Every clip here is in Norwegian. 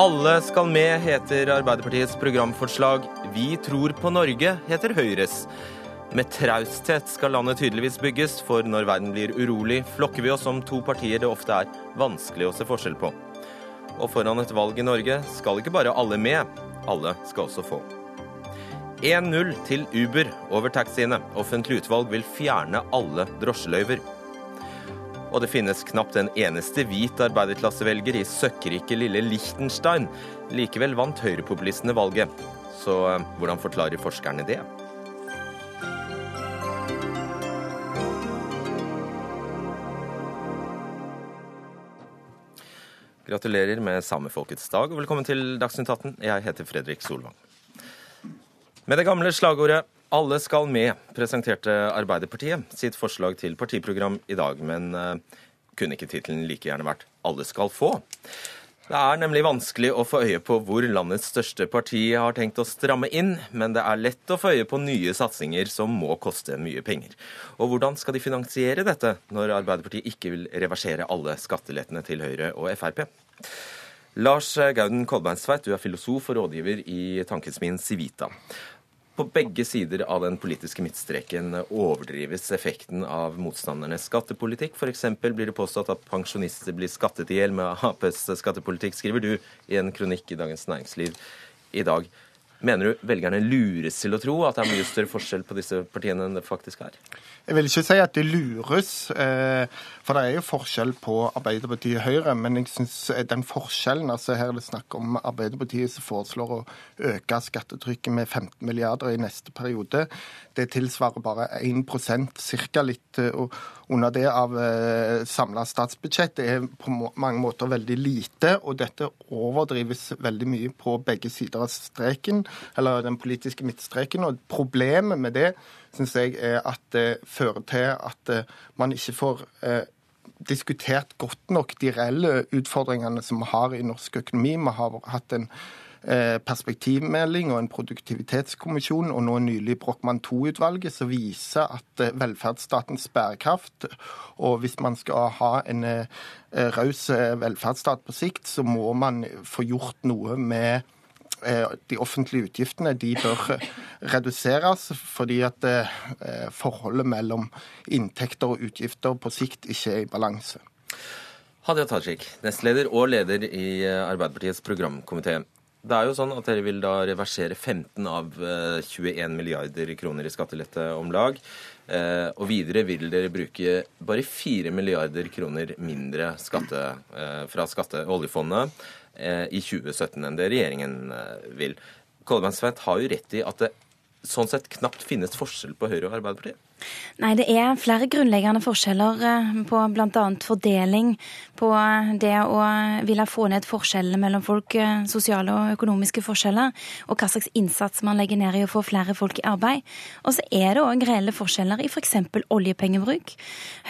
Alle skal med, heter Arbeiderpartiets programforslag. Vi tror på Norge, heter Høyres. Med trausthet skal landet tydeligvis bygges, for når verden blir urolig, flokker vi oss om to partier det ofte er vanskelig å se forskjell på. Og foran et valg i Norge skal ikke bare alle med, alle skal også få. 1-0 til Uber over taxiene. Offentlig utvalg vil fjerne alle drosjeløyver. Og det finnes knapt en eneste hvit arbeiderklassevelger i søkkrike lille Liechtenstein. Likevel vant høyrepopulistene valget. Så eh, hvordan forklarer forskerne det? Gratulerer med samefolkets dag, og velkommen til Dagsnytt 18. Jeg heter Fredrik Solvang. Med det gamle slagordet 'Alle skal med' presenterte Arbeiderpartiet sitt forslag til partiprogram i dag, men uh, kunne ikke tittelen like gjerne vært 'Alle skal få'? Det er nemlig vanskelig å få øye på hvor landets største parti har tenkt å stramme inn, men det er lett å få øye på nye satsinger som må koste mye penger. Og hvordan skal de finansiere dette, når Arbeiderpartiet ikke vil reversere alle skattelettene til Høyre og Frp? Lars Gauden Kolbeinstveit, du er filosof og rådgiver i tankesmien Civita. På begge sider av den politiske midtstreken overdrives effekten av motstandernes skattepolitikk. F.eks. blir det påstått at pensjonister blir skattet i hjel med Aps skattepolitikk, skriver du i en kronikk i Dagens Næringsliv i dag. Mener du velgerne lures til å tro at det er mye større forskjell på disse partiene enn det faktisk er? Jeg vil ikke si at det lures, eh, for det er jo forskjell på Arbeiderpartiet og Høyre. Men jeg syns den forskjellen altså Her er det snakk om Arbeiderpartiet som foreslår å øke skattetrykket med 15 milliarder i neste periode. Det tilsvarer bare 1 ca. litt eh, under det av eh, samla statsbudsjett. Det er på mange måter veldig lite, og dette overdrives veldig mye på begge sider av streken, eller den politiske midtstreken. Og problemet med det syns jeg er at det fører til at eh, man ikke får eh, diskutert godt nok de reelle utfordringene som vi har i norsk økonomi. Vi har hatt en Eh, perspektivmelding og en produktivitetskommisjon, og nå nylig Brochmann II-utvalget, som viser at velferdsstatens bærekraft Og hvis man skal ha en raus velferdsstat på sikt, så må man få gjort noe med de offentlige utgiftene de bør reduseres, fordi at forholdet mellom inntekter og utgifter på sikt ikke er i balanse. Hadia Tajik, nestleder og leder i Arbeiderpartiets programkomité. Det er jo sånn at Dere vil da reversere 15 av 21 eh, milliarder kroner i skattelette om lag. Eh, og videre vil dere bruke bare 4 milliarder kroner mindre skatte, eh, fra skatte- oljefondet i 2017 enn det regjeringen vil. Kolbein har jo rett i at det sånn sett knapt finnes forskjell på Høyre og Arbeiderpartiet? Nei, det er flere grunnleggende forskjeller eh, på bl.a. fordeling, på det å ville få ned forskjellene mellom folk, eh, sosiale og økonomiske forskjeller, og hva slags innsats man legger ned i å få flere folk i arbeid. Og så er det òg reelle forskjeller i f.eks. For oljepengebruk.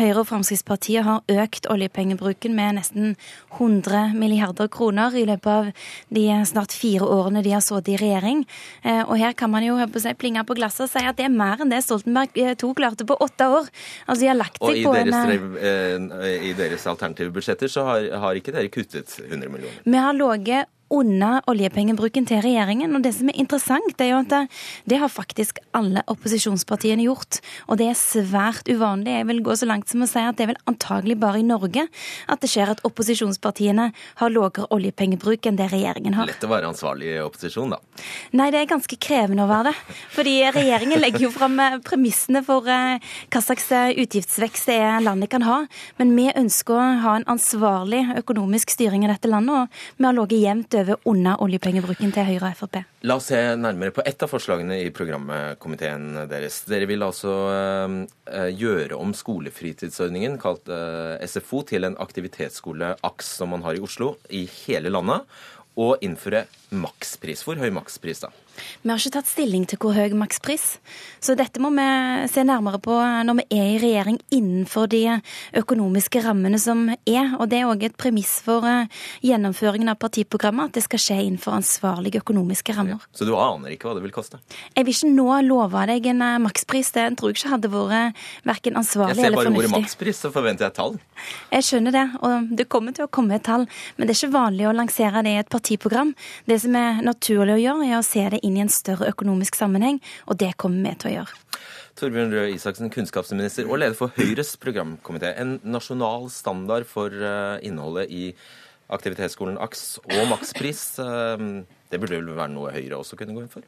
Høyre og Fremskrittspartiet har økt oljepengebruken med nesten 100 milliarder kroner i løpet av de snart fire årene de har sittet i regjering. Eh, og her kan man jo plinge på glasset og si at det er mer enn det Stoltenberg tok klarte på åtte år. Altså, de har lagt seg på deres, en Og I deres alternative budsjetter så har, har ikke dere kuttet 100 millioner? Vi har ligget under oljepengebruken til regjeringen. Og det som er interessant, er jo at det, det, har faktisk alle opposisjonspartiene gjort. Og det er svært uvanlig. Jeg vil gå så langt som å si at det er vel antagelig bare i Norge at det skjer at opposisjonspartiene har lavere oljepengebruk enn det regjeringen har. Lett å være ansvarlig i opposisjon, da. Nei, det er ganske krevende å være det. Fordi regjeringen legger jo fram eh, premissene for eh, hva slags eh, utgiftsvekst det er landet kan ha. Men vi ønsker å ha en ansvarlig økonomisk styring i dette landet, og vi har ligget jevnt over under oljepengebruken til Høyre og Frp. La oss se nærmere på ett av forslagene i programkomiteen deres. Dere vil altså uh, gjøre om skolefritidsordningen, kalt uh, SFO, til en aktivitetsskole AKS, som man har i Oslo, i hele landet. Og innføre makspris. Hvor høy makspris da? Vi har ikke tatt stilling til hvor høy makspris. Så dette må vi se nærmere på når vi er i regjering innenfor de økonomiske rammene som er. Og det er òg et premiss for eh, gjennomføringen av partiprogrammet, at det skal skje innenfor ansvarlige økonomiske rammer. Så du aner ikke hva det vil koste? Jeg vil ikke nå love deg en eh, makspris. Det tror jeg ikke hadde vært verken ansvarlig eller fornuftig. Jeg ser bare ordet makspris, så forventer jeg et tall. Jeg skjønner det, og det kommer til å komme et tall. Men det er ikke vanlig å lansere det i et partiprogram. Det som er naturlig å gjøre, er å se det inn i en større økonomisk sammenheng, og det kommer vi til å gjøre. Torbjørn Røe Isaksen, kunnskapsminister og leder for Høyres programkomité. En nasjonal standard for eh, innholdet i aktivitetsskolen AKS og makspris, eh, det burde vel være noe Høyre også kunne gå inn for?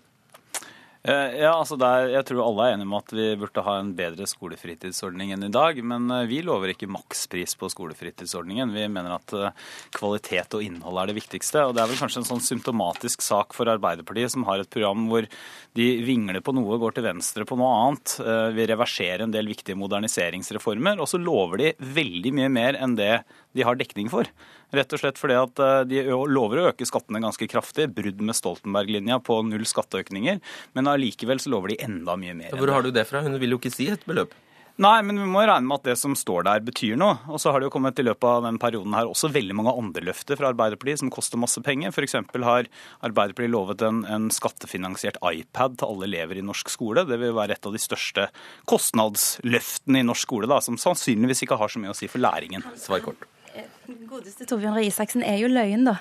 Eh, ja, altså der, Jeg tror alle er enige om at vi burde ha en bedre skolefritidsordning enn i dag. Men eh, vi lover ikke makspris på skolefritidsordningen. Vi mener at eh, kvalitet og innhold er det viktigste. Og det er vel kanskje en sånn symptomatisk sak for Arbeiderpartiet, som har et program hvor de vingler på noe, går til venstre på noe annet. Vi reverserer en del viktige moderniseringsreformer, og så lover de veldig mye mer enn det de har dekning for. Rett og slett fordi at eh, de lover å øke skattene ganske kraftig. Brudd med Stoltenberg-linja på null skatteøkninger. Men allikevel så lover de enda mye mer. Hvor har du det fra? Hun vil jo ikke si et beløp. Nei, men vi må regne med at det som står der, betyr noe. Og så har det jo kommet i løpet av den perioden her også veldig mange andre løfter fra Arbeiderpartiet som koster masse penger. F.eks. har Arbeiderpartiet lovet en, en, skattefinansiert iPad til alle elever i norsk skole. Det vil være et av de største kostnadsløftene i norsk skole, da, som sannsynligvis ikke har så mye å si for læringen. Svar kort. Godeste Torbjørn Røe Isaksen er jo løgn, da.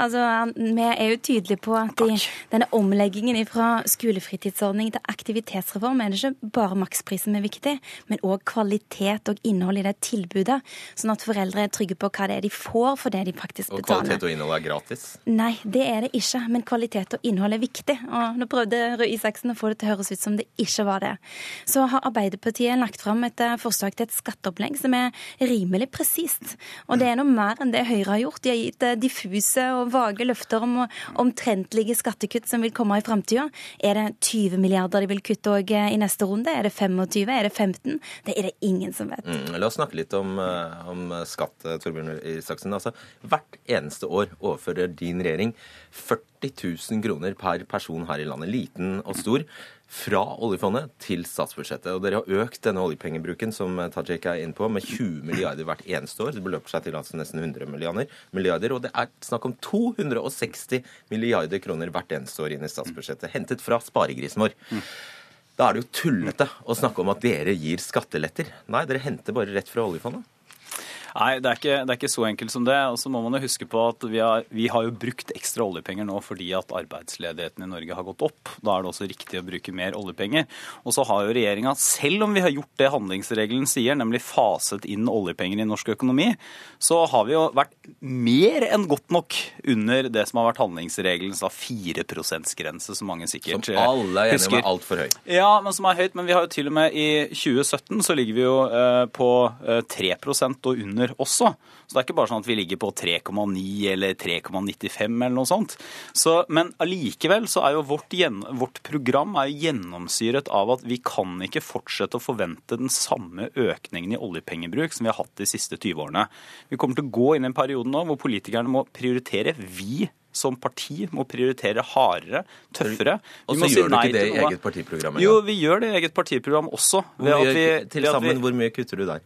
Altså, Vi er jo tydelige på at i denne omleggingen fra skolefritidsordning til aktivitetsreform er det ikke bare maksprisen som er viktig, men òg kvalitet og innhold i det tilbudet, sånn at foreldre er trygge på hva det er de får for det de faktisk betaler. Og kvalitet og innhold er gratis? Nei, det er det ikke. Men kvalitet og innhold er viktig. Og nå prøvde Røe Isaksen å få det til å høres ut som det ikke var det. Så har Arbeiderpartiet lagt fram et eh, forslag til et skatteopplegg som er rimelig presist. Og det er noe mer enn det Høyre har gjort. De har gitt eh, diffuse og vage løfter om omtrentlige skattekutt som vil komme i framtida. Er det 20 milliarder de vil kutte òg eh, i neste runde? Er det 25? Er det 15? Det er det ingen som vet. Mm, la oss snakke litt om, eh, om skatt, Torbjørn Isaksen. Altså, hvert eneste år overfører din regjering 40 000 kroner per person her i landet, liten og stor fra oljefondet til statsbudsjettet. Og dere har økt denne oljepengebruken som Tajik er inne på, med 20 milliarder hvert eneste år. Det beløper seg til altså nesten 100 milliarder. Og det er snakk om 260 milliarder kroner hvert eneste år inn i statsbudsjettet. Hentet fra sparegrisen vår. Da er det jo tullete å snakke om at dere gir skatteletter. Nei, dere henter bare rett fra oljefondet. Nei, det er, ikke, det er, ikke, så enkelt som det. Og så må man jo huske på at vi har, vi har, jo brukt ekstra oljepenger nå fordi at arbeidsledigheten i Norge har gått opp. Da er det også riktig å bruke mer oljepenger. Og så har jo regjeringa, selv om vi har gjort det handlingsregelen sier, nemlig faset inn oljepenger i norsk økonomi, så har vi jo vært mer enn godt nok under det som har vært handlingsregelens 4 %-grense, som mange sikkert husker. Som alle er enige om er altfor høy. Ja, men som er høyt. Men vi har jo til og med i 2017 så ligger vi jo eh, på eh, 3 og under under også. Så det er ikke bare sånn at vi ligger på 3,9 eller 3,95 eller noe sånt. Så, men allikevel så er jo vårt, vårt program er gjennomsyret av at vi kan ikke fortsette å forvente den samme økningen i oljepengebruk som vi har hatt de siste 20 årene. Vi kommer til å gå inn i en periode nå hvor politikerne må prioritere. Vi som parti må prioritere hardere, tøffere. Og så gjør du ikke det i eget partiprogram? Jo, vi gjør det i eget partiprogram også. Mye, vi, til sammen, hvor mye kutter du der?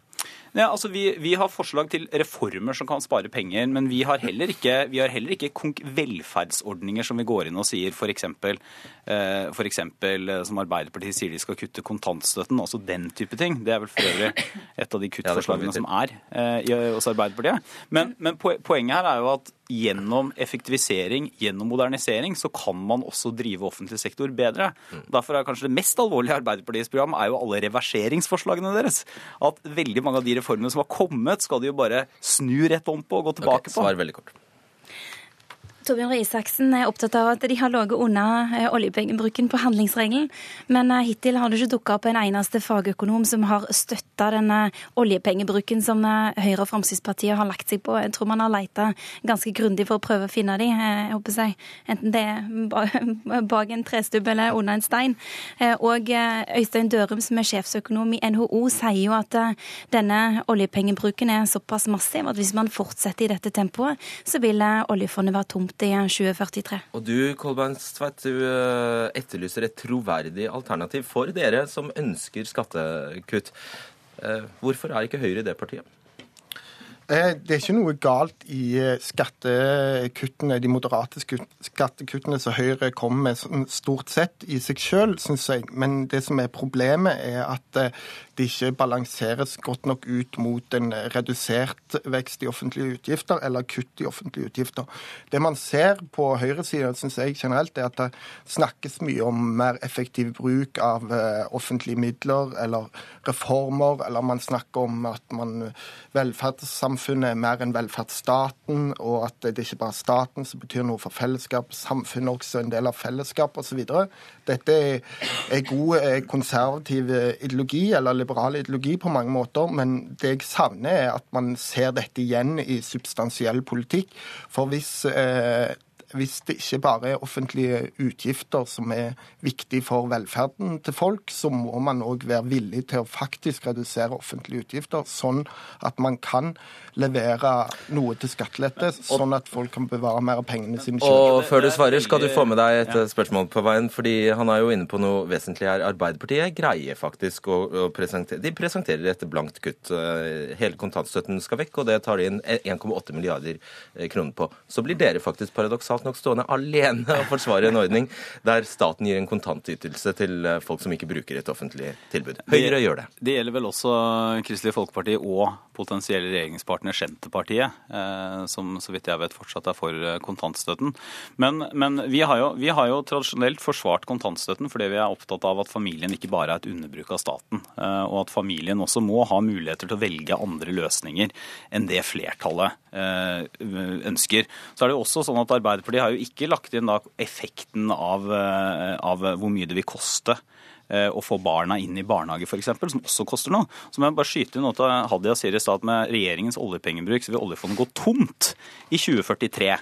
Ja, altså vi, vi, har forslag til reformer som kan spare penger, men vi har heller ikke, har heller ikke velferdsordninger som vi går inn og sier f.eks. Eh, eh, som Arbeiderpartiet sier de skal kutte kontantstøtten, altså den type ting. Det er vel for øvrig et av de kuttforslagene som er eh, hos Arbeiderpartiet. Men, men poenget her er jo at gjennom effektivisering, gjennom modernisering, så kan man også drive offentlig sektor bedre. Derfor er kanskje det mest alvorlige i Arbeiderpartiets program er jo alle reverseringsforslagene deres. At veldig mange av de reformene som har kommet, skal de jo bare snu rett om på og gå tilbake okay, på. Svar veldig kort. Torbjørn Røe Isaksen er opptatt av at de har ligget unna eh, oljepengebruken på handlingsregelen. Men eh, hittil har det ikke dukka opp en eneste fagøkonom som har støtta denne oljepengebruken som eh, Høyre og Fremskrittspartiet har lagt seg på. Jeg tror man har leita ganske grundig for å prøve å finne de, jeg håper jeg. enten det er bak en trestubb eller under en stein. Og Øystein Dørum, som er sjefsøkonom i NHO, sier jo at denne oljepengebruken er såpass massiv at hvis man fortsetter i dette tempoet, så vil oljefondet være tomt i 2043. Og du, Kolbeinstveit, du eh, etterlyser et troverdig alternativ for dere som ønsker skattekutt. Eh, hvorfor er ikke Høyre det partiet? Eh, det er ikke noe galt i skattekuttene, de moderate skattekuttene som Høyre kommer med sånn stort sett i seg selv, syns jeg. Men det som er problemet, er at det ikke balanseres godt nok ut mot en redusert vekst i offentlige utgifter eller kutt i offentlige utgifter. Det man ser på høyresiden, syns jeg generelt, er at det snakkes mye om mer effektiv bruk av offentlige midler eller reformer, eller man snakker om at man velferdssamfunnet er mer enn velferdsstaten, og at det ikke bare er staten som betyr noe for fellesskap, samfunnet er også en del av fellesskapet osv. Dette er god eh, konservativ ideologi, eller liberal ideologi på mange måter, men det jeg savner, er at man ser dette igjen i substansiell politikk. For hvis eh, hvis det ikke bare er offentlige utgifter som er viktig for velferden til folk, så må man òg være villig til å faktisk redusere offentlige utgifter, sånn at man kan levere noe til skattelette, sånn at folk kan bevare mer av pengene sine selv. Og før du svarer, skal du få med deg et spørsmål på veien, fordi han er jo inne på noe vesentlig her. Arbeiderpartiet greier faktisk å, å presentere De presenterer et blankt kutt. Eh, hele kontantstøtten skal vekk, og det tar de inn 1,8 milliarder eh, kroner på. Så blir dere faktisk paradoksalt nok stående alene og forsvare en ordning der staten gir en kontantytelse til eh, folk som ikke bruker et offentlig tilbud. Høyre gjør det. Det gjelder vel også Kristelig Folkeparti og potensielle regjeringspartner Senterpartiet, eh, som så vidt jeg vet fortsatt er for eh, kontantstøtten. Men, men vi, har jo, vi, har jo, tradisjonelt forsvart kontantstøtten fordi vi er opptatt av at familien ikke bare er et underbruk av staten, eh, og at familien også må ha muligheter til å velge andre løsninger enn det flertallet ønsker. Så er det jo også sånn at Arbeiderpartiet har jo ikke lagt inn effekten av, av hvor mye det vil koste å få barna inn i barnehage f.eks., som også koster noe. Så må jeg bare skyte inn noe Hadia sier i stad med regjeringens oljepengebruk, så vil oljefondet gå tomt i 2043.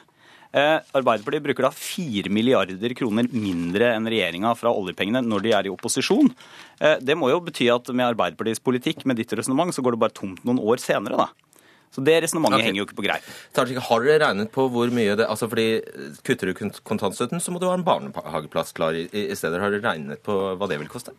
Eh, Arbeiderpartiet bruker da 4 milliarder kroner mindre enn regjeringa fra oljepengene når de er i opposisjon. Eh, det må jo bety at med Arbeiderpartiets politikk, med ditt resonnement, så går det bare tomt noen år senere, da. Så det resonnementet okay. henger jo ikke på greip. Har dere regnet på hvor mye det altså fordi Kutter du kontantstøtten, så må du ha en barnehageplass klar i, i stedet. Har dere regnet på hva det vil koste?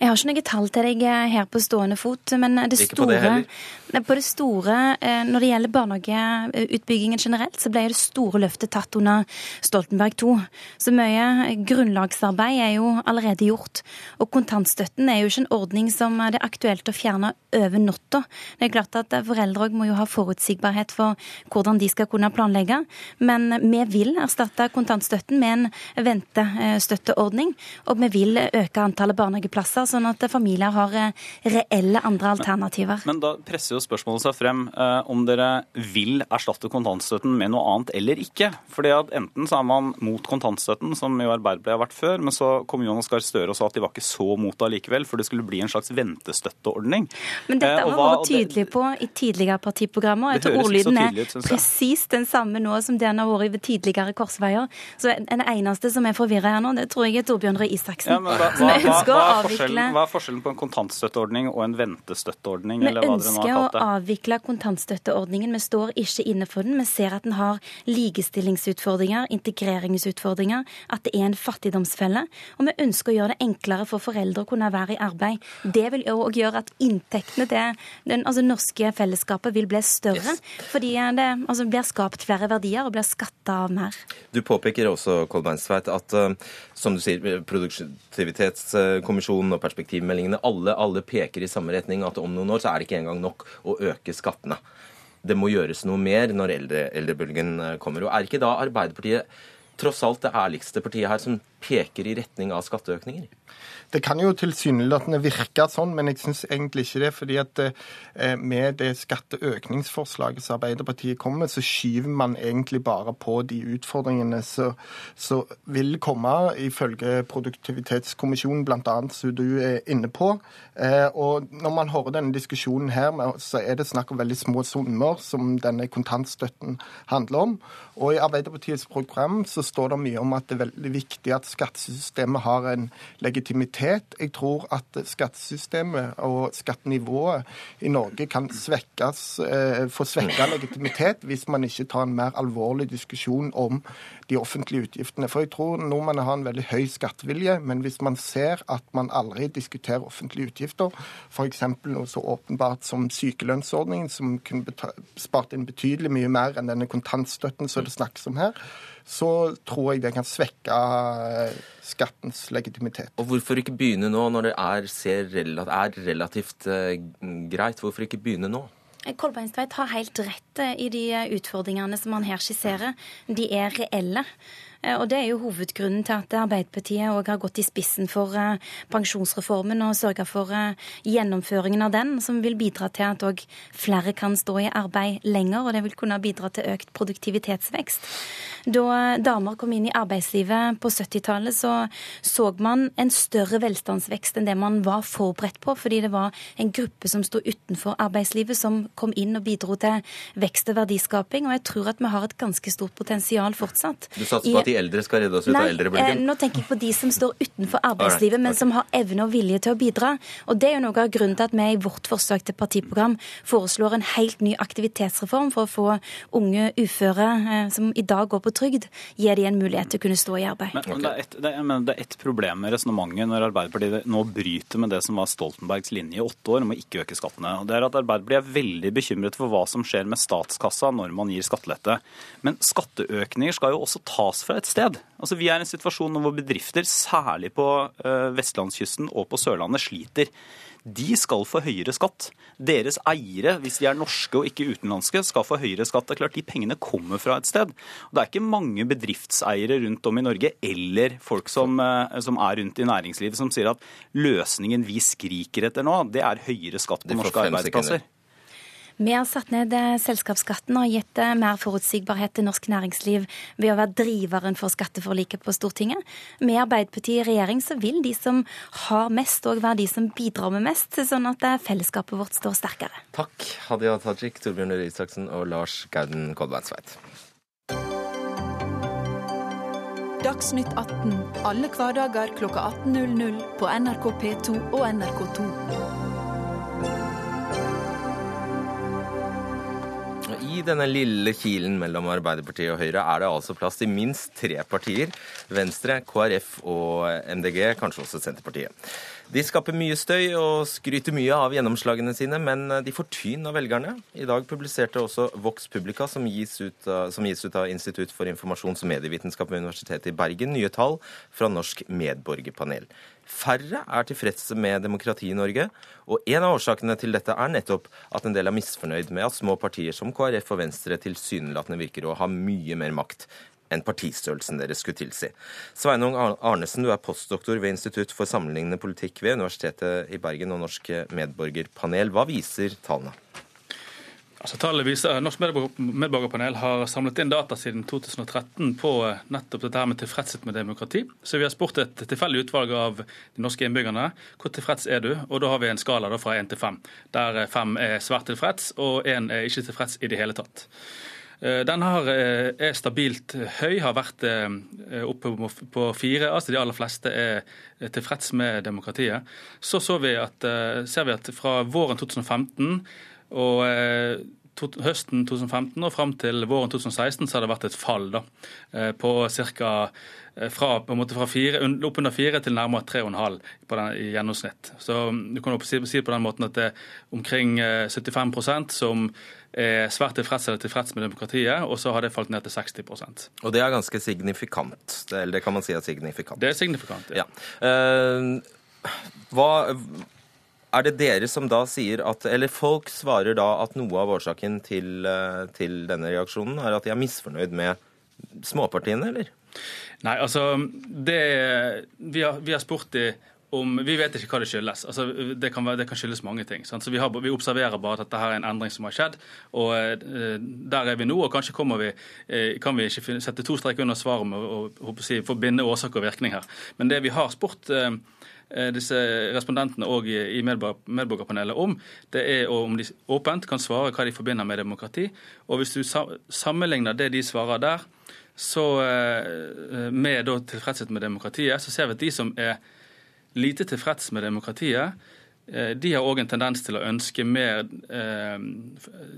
Jeg har ikke noe tall til deg eh, her på stående fot, men det ikke store, på det, på det store eh, Når det gjelder barnehageutbyggingen generelt, så ble det store løftet tatt under Stoltenberg II. Så mye grunnlagsarbeid er jo allerede gjort. Og kontantstøtten er jo ikke en ordning som det er aktuelt å fjerne over natta. Det er klart at foreldre òg må jo ha forutsigbarhet for hvordan de skal kunne planlegge. Men vi vil erstatte kontantstøtten med en ventestøtteordning, og vi vil øke antallet barnehageplasser sånn at familier har eh, reelle andre alternativer. Men, men da presser jo spørsmålet seg frem eh, om dere vil erstatte kontantstøtten med noe annet eller ikke. Fordi at Enten så er man mot kontantstøtten, som jo Arbeiderpartiet har vært før, men så kom Jonas Gahr Støre og sa at de var ikke så mot det likevel, for det skulle bli en slags ventestøtteordning. Men dette eh, har vært tydelig på i tidligere partiprogrammer. Jeg tror ordlyden er presis den samme nå som den har vært ved tidligere korsveier. Så den eneste som er forvirra her nå, det tror jeg er Torbjørn Røe Isaksen. Ja, hva, hva, hva, forskjellen, hva er forskjellen på en kontantstøtteordning og en ventestøtteordning? Vi ønsker å avvikle kontantstøtteordningen. Vi står ikke inne for den. Vi ser at den har likestillingsutfordringer, integreringsutfordringer, at det er en fattigdomsfelle. Og vi ønsker å gjøre det enklere for foreldre å kunne være i arbeid. Det vil òg gjøre at inntektene til det altså norske fellesskapet vil bli større, yes. fordi det altså, blir skapt flere verdier og blir skatta av mer. Du påpeker også Kolbeinsveit, at uh, som du sier, produktivitetskommisjonen og perspektivmeldingene, alle, alle peker i samme retning. At om noen år så er det ikke engang nok å øke skattene. Det må gjøres noe mer når eldre, eldrebølgen eh, kommer. Og Er ikke da Arbeiderpartiet tross alt det ærligste partiet her som peker i retning av skatteøkninger? Det kan jo tilsynelatende virke sånn, men jeg syns egentlig ikke det. fordi at eh, med det skatteøkningsforslaget som Arbeiderpartiet kommer med, så skyver man egentlig bare på de utfordringene som vil komme, ifølge Produktivitetskommisjonen bl.a., som du er inne på. Eh, og når man hører denne diskusjonen her, så er det snakk om veldig små summer som denne kontantstøtten handler om. Og i Arbeiderpartiets program så står det mye om at det er veldig viktig at skattesystemet har en legitimitet. Jeg tror at skattesystemet og skattenivået i Norge kan svekkes, eh, få svekka legitimitet hvis man ikke tar en mer alvorlig diskusjon om de offentlige utgiftene. For jeg tror nordmennene har en veldig høy skattevilje, men hvis man ser at man aldri diskuterer offentlige utgifter, f.eks. noe så åpenbart som sykelønnsordningen, som kunne spart inn betydelig mye mer enn denne kontantstøtten som det snakkes om her, så tror jeg det kan svekke eh, skattens legitimitet. Og Hvorfor ikke begynne nå, når det er, er relativt uh, greit? Hvorfor ikke begynne nå? Kolbeinstveit har helt rett eh, i de utfordringene som han her skisserer. De er reelle. Eh, og Det er jo hovedgrunnen til at Arbeiderpartiet òg har gått i spissen for eh, pensjonsreformen og sørga for eh, gjennomføringen av den, som vil bidra til at òg flere kan stå i arbeid lenger, og det vil kunne bidra til økt produktivitetsvekst. Da damer kom inn i arbeidslivet på 70-tallet, så så man en større velstandsvekst enn det man var forberedt på, fordi det var en gruppe som sto utenfor arbeidslivet, som kom inn og bidro til vekst og verdiskaping. Og jeg tror at vi har et ganske stort potensial fortsatt. Du satser på at de eldre skal redde oss ut Nei, av eldrebølgen? Eh, nå tenker jeg på de som står utenfor arbeidslivet, right, men som har evne og vilje til å bidra. Og Det er jo noe av grunnen til at vi i vårt forslag til partiprogram foreslår en helt ny aktivitetsreform for å få unge uføre eh, som i dag går på trygd, gi dem en mulighet til å kunne stå i arbeid. Men, men det, er et, det, er, det er et problem med resonnementet når Arbeiderpartiet nå bryter med det som var Stoltenbergs linje i åtte år om å ikke øke skattene. Og det er at Arbeiderpartiet er veldig bekymret for hva som skjer med statskassa når man gir skattelette. Men skatteøkninger skal jo også tas fra et sted. Altså, vi er i en situasjon hvor bedrifter, særlig på uh, vestlandskysten og på Sørlandet, sliter. De skal få høyere skatt. Deres eiere, hvis de er norske og ikke utenlandske, skal få høyere skatt. Det er klart De pengene kommer fra et sted. Og Det er ikke mange bedriftseiere rundt om i Norge eller folk som, uh, som er rundt i næringslivet som sier at løsningen vi skriker etter nå, det er høyere skatt på norske arbeidsplasser. Vi har satt ned eh, selskapsskatten og gitt eh, mer forutsigbarhet til norsk næringsliv ved å være driveren for skatteforliket på Stortinget. Med Arbeiderpartiet i regjering så vil de som har mest, òg være de som bidrar med mest, sånn at eh, fellesskapet vårt står sterkere. Takk, Hadia Tajik, Torbjørn Røe Isaksen og Lars Gauden Kolbeinsveit. Dagsnytt 18 alle hverdager klokka 18.00 på NRK P2 og NRK2. I denne lille kilen mellom Arbeiderpartiet og Høyre er det altså plass til minst tre partier. Venstre, KrF og MDG, kanskje også Senterpartiet. De skaper mye støy og skryter mye av gjennomslagene sine, men de får tyn av velgerne. I dag publiserte også Vox Publica, som gis, av, som gis ut av Institutt for informasjons- og medievitenskap ved Universitetet i Bergen, nye tall fra Norsk medborgerpanel. Færre er tilfredse med demokratiet i Norge, og en av årsakene til dette er nettopp at en del er misfornøyd med at små partier som KrF og Venstre tilsynelatende virker å ha mye mer makt enn partistørrelsen deres skulle tilsi. Sveinung Arnesen, du er postdoktor ved Institutt for sammenlignende politikk ved Universitetet i Bergen og Norsk medborgerpanel. Hva viser tallene? Altså, tallet viser Norsk medborgerpanel har samlet inn data siden 2013 på eh, nettopp dette her med tilfredshet med demokrati. Så vi har spurt et tilfeldig utvalg av de norske innbyggerne hvor tilfreds er du? Og da har vi en skala fra én til fem, der eh, fem er svært tilfreds og én er ikke tilfreds i det hele tatt. Eh, den her er stabilt høy, har vært oppe på fire. altså De aller fleste er tilfreds med demokratiet. Så, så vi at, ser vi at fra våren 2015 og eh, to, høsten 2015 og fram til våren 2016 så har det vært et fall da, eh, på ca. Eh, fra, fra fire, opp under fire til nærmere tre og en halv i gjennomsnitt. Så mm, du kan si, si på den måten at det er omkring 75% som er svært tilfreds eller tilfreds med demokratiet, og så har det falt ned til 60% Og det er ganske signifikant? Eller det kan man si er signifikant? Det er signifikant, ja. ja. Uh, hva er det dere som da sier at Eller folk svarer da at noe av årsaken til, eh, til denne reaksjonen er at de er misfornøyd med småpartiene, eller? Nei, altså det, vi, har, vi har spurt de om, Vi vet ikke hva det skyldes. Altså, det, kan, det, kan, skyldes mange ting. Vi, har, vi, observerer bare at dette her er en endring som har skjedd. og eh, Der er vi nå. og Kanskje vi, eh, kan vi ikke sette to streker under svaret med å forbinde årsak og virkning her. Men det vi har spurt Eh, disse respondentene og i medborgerpanelet om, det er om de åpent kan svare hva de forbinder med demokrati. Og hvis du sammenligner det de svarer der, så med da tilfredshet med demokratiet, så ser vi at de som er lite tilfreds med demokratiet, de har òg en tendens til å ønske mer eh,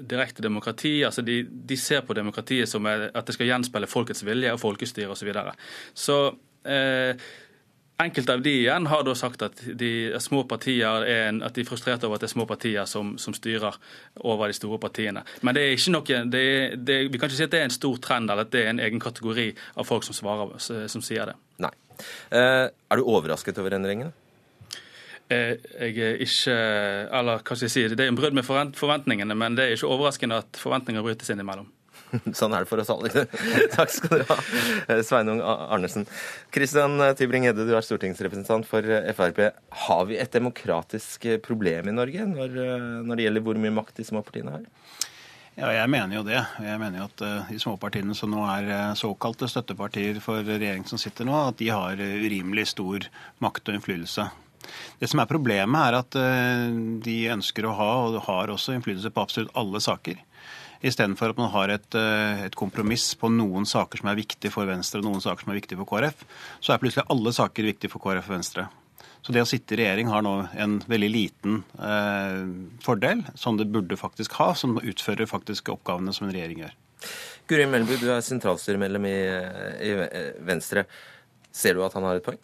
direkte demokrati. altså de, de, ser på demokratiet som at det skal gjenspeile folkets vilje og folkestyre osv. Så, videre. så eh, Enkelte av de igjen har da sagt at de små partier er en, at de er frustrert over at det er små partier som, som styrer over de store partiene. Men det er ikke noe, det er, det, vi kan ikke si at det er en stor trend eller at det er en egen kategori av folk som, svarer, som sier det. Nei. Eh, er du overrasket over endringene? Eh, jeg er ikke Eller hva skal jeg si, det er en brudd med forventningene, men det er ikke overraskende at forventninger brytes innimellom. Sånn er det for oss alle. Takk skal du ha, eh, Sveinung Arnesen. Kristian Tybring-Gjedde, du er stortingsrepresentant for eh, Frp. Har vi et demokratisk problem i Norge når, når det gjelder hvor mye makt de små partiene har? Ja, jeg mener jo det. Jeg mener jo at de småpartiene som nå er såkalte støttepartier for regjeringen som sitter nå, at de har urimelig stor makt og innflytelse. Det som er Problemet er at de ønsker å ha, og har også innflytelse på absolutt alle saker. Istedenfor at man har et, eh, et, kompromiss på noen saker som er viktige for Venstre og noen saker som er viktige for KrF, så er plutselig alle saker viktige for KrF og Venstre. Så det å sitte i regjering har nå en veldig liten eh, fordel, som det burde faktisk ha, som utfører faktisk oppgavene som en regjering gjør. Guri Melby, du er sentralstyremedlem i, i Venstre. Ser du at han har et poeng?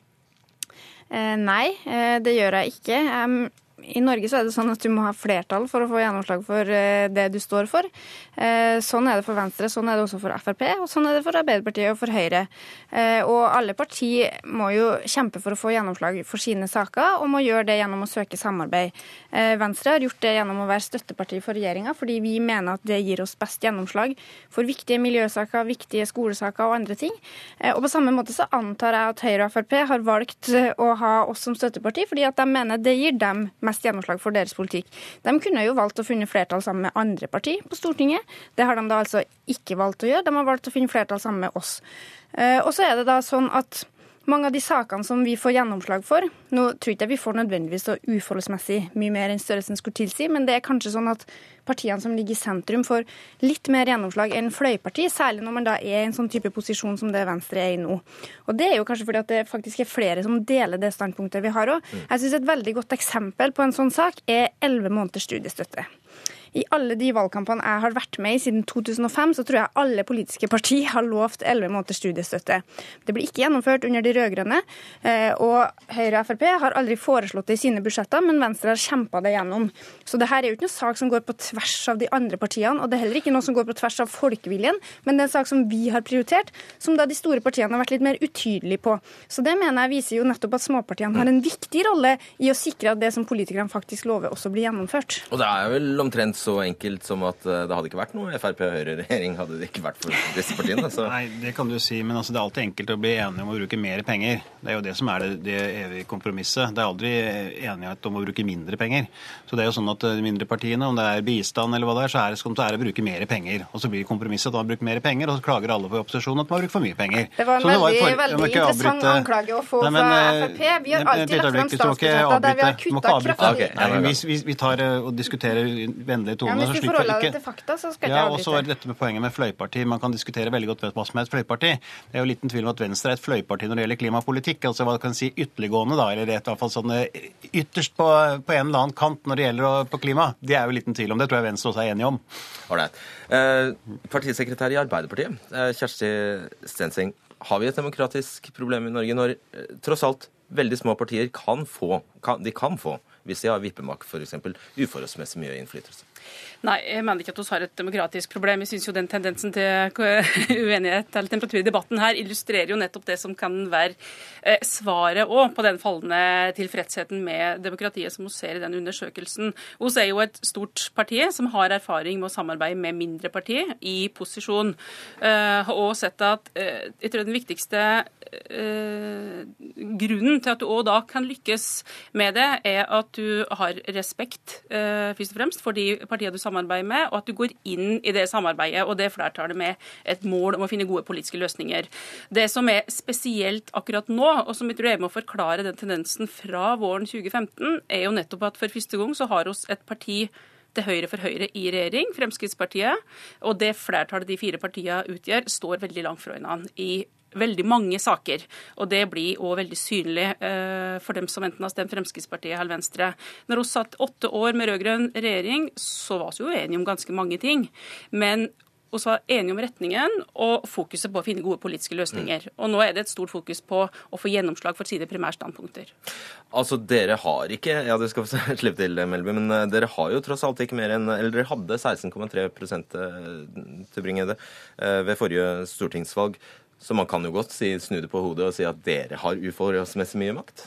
Eh, nei, eh, det gjør jeg ikke. Jeg i Norge så er det sånn at du må ha flertall for å få gjennomslag for eh, det du står for. Eh, sånn er det for Venstre, sånn er det også for Frp, og sånn er det for Arbeiderpartiet og for Høyre. Eh, og alle partier må jo kjempe for å få gjennomslag for sine saker, og må gjøre det gjennom å søke samarbeid. Venstre har gjort det gjennom å være støtteparti for regjeringa, fordi vi mener at det gir oss best gjennomslag for viktige miljøsaker, viktige skolesaker og andre ting. Og på samme måte så antar jeg at Høyre og Frp har valgt å ha oss som støtteparti, fordi at de mener det gir dem mest gjennomslag for deres politikk. De kunne jo valgt å finne flertall sammen med andre partier på Stortinget. Det har de da altså ikke valgt å gjøre. De har valgt å finne flertall sammen med oss. Eh, og så er det da sånn at mange av de sakene som vi får gjennomslag for Nå tror ikke jeg vi får nødvendigvis så uforholdsmessig mye mer enn størrelsen skulle tilsi, men det er kanskje sånn at partiene som ligger i sentrum, får litt mer gjennomslag enn fløyparti, særlig når man da er i en sånn type posisjon som det Venstre er i nå. Og Det er jo kanskje fordi at det faktisk er flere som deler det standpunktet vi har òg. Mm. Jeg syns et veldig godt eksempel på en sånn sak er elleve måneders studiestøtte. I alle de valgkampene jeg har vært med i siden 2005, så tror jeg alle politiske partier har lovt 11 måneders studiestøtte. Det ble ikke gjennomført under de rød-grønne, eh, og Høyre og Frp har aldri foreslått det i sine budsjetter, men Venstre har kjempa det gjennom. Så det her er jo ikke noe sak som går på tvers av de andre partiene, og det er heller ikke noe som går på tvers av folkeviljen, men det er en sak som vi har prioritert, som da de store partiene har vært litt mer utydelige på. Så det mener jeg viser jo nettopp at småpartiene har en viktig rolle i å sikre at det som politikerne faktisk lover, også blir gjennomført. Og det er vel omtrent så enkelt som at eh, det hadde ikke vært noe Frp-Høyre-regjering hadde det ikke vært for disse partiene. Så. Nei, det kan du si, men altså, det er alltid enkelt å bli enige om å bruke mer penger. Det er jo det som er det, det evige kompromisset. Det er aldri enighet om å bruke mindre penger. Så det er jo sånn at de mindre partiene, om det er bistand eller hva det er, så er det, det er å bruke mer penger. Og så blir kompromisset at man bruker mer penger, og så klager alle på opposisjonen at man har brukt for mye penger. Det var en veldig, for, veldig interessant anklage å få Nei, men, fra Frp. Vi har alltid lagt fram statsbudsjetter der vi har kutta kraftig. Okay, vi, vi, vi, tar og diskuterer vennlige tone. Ja, hvis vi forholder deg til fakta, så skal ja, Og så er det dette med poenget med fløyparti. Man kan diskutere veldig godt hva som er et fløyparti. Det er jo liten tvil om at Venstre er et fløyparti når det gjelder klimapolitikk. Altså hva kan si ytterliggående, da, eller i hvert fall sånn ytterst på, på, en eller annen kant når det gjelder på klima. Det er jo liten tvil om. Det tror jeg Venstre også er enig om. Ålreit. Eh, partisekretær i Arbeiderpartiet, eh, Kjersti Stenseng. Har vi et demokratisk problem i Norge når eh, tross alt veldig små partier kan få, kan, de kan få hvis de har vippemakt f.eks. uforholdsmessig mye innflytelse? Nei, jeg mener ikke at vi har et demokratisk problem. Jeg syns jo den tendensen til uenighet eller temperatur i debatten her illustrerer jo nettopp det som kan være eh, svaret òg på den fallende tilfredsheten med demokratiet som vi ser i den undersøkelsen. Vi er jo et stort parti som har erfaring med å samarbeide med mindre parti i posisjon. Eh, og sett at eh, jeg tror den viktigste grunnen til at du òg da kan lykkes med det, er at du har respekt først og fremst for de partiene du samarbeider med, og at du går inn i det samarbeidet og det flertallet med et mål om å finne gode politiske løsninger. Det som er spesielt akkurat nå, og som jeg tror er med å forklare den tendensen fra våren 2015, er jo nettopp at for første gang så har oss et parti til høyre for Høyre i regjering, Fremskrittspartiet. Og det flertallet de fire partiene utgjør, står veldig langt fra hverandre i veldig mange saker. Og det blir òg veldig synlig eh, for dem som enten har stemt Fremskrittspartiet eller Venstre. Når vi satt åtte år med rød-grønn regjering, så var vi jo enige om ganske mange ting. Men vi var enige om retningen og fokuset på å finne gode politiske løsninger. Mm. Og nå er det et stort fokus på å få gjennomslag for sine primærstandpunkter. Altså, dere har ikke Ja, du skal få slippe til, Melby, men eh, dere har jo tross alt ikke mer enn Eller dere hadde 16,3 eh, til Bringede det ved forrige stortingsvalg. Så man kan jo godt si, snu det på hodet og si at dere har uforholdsmessig mye makt?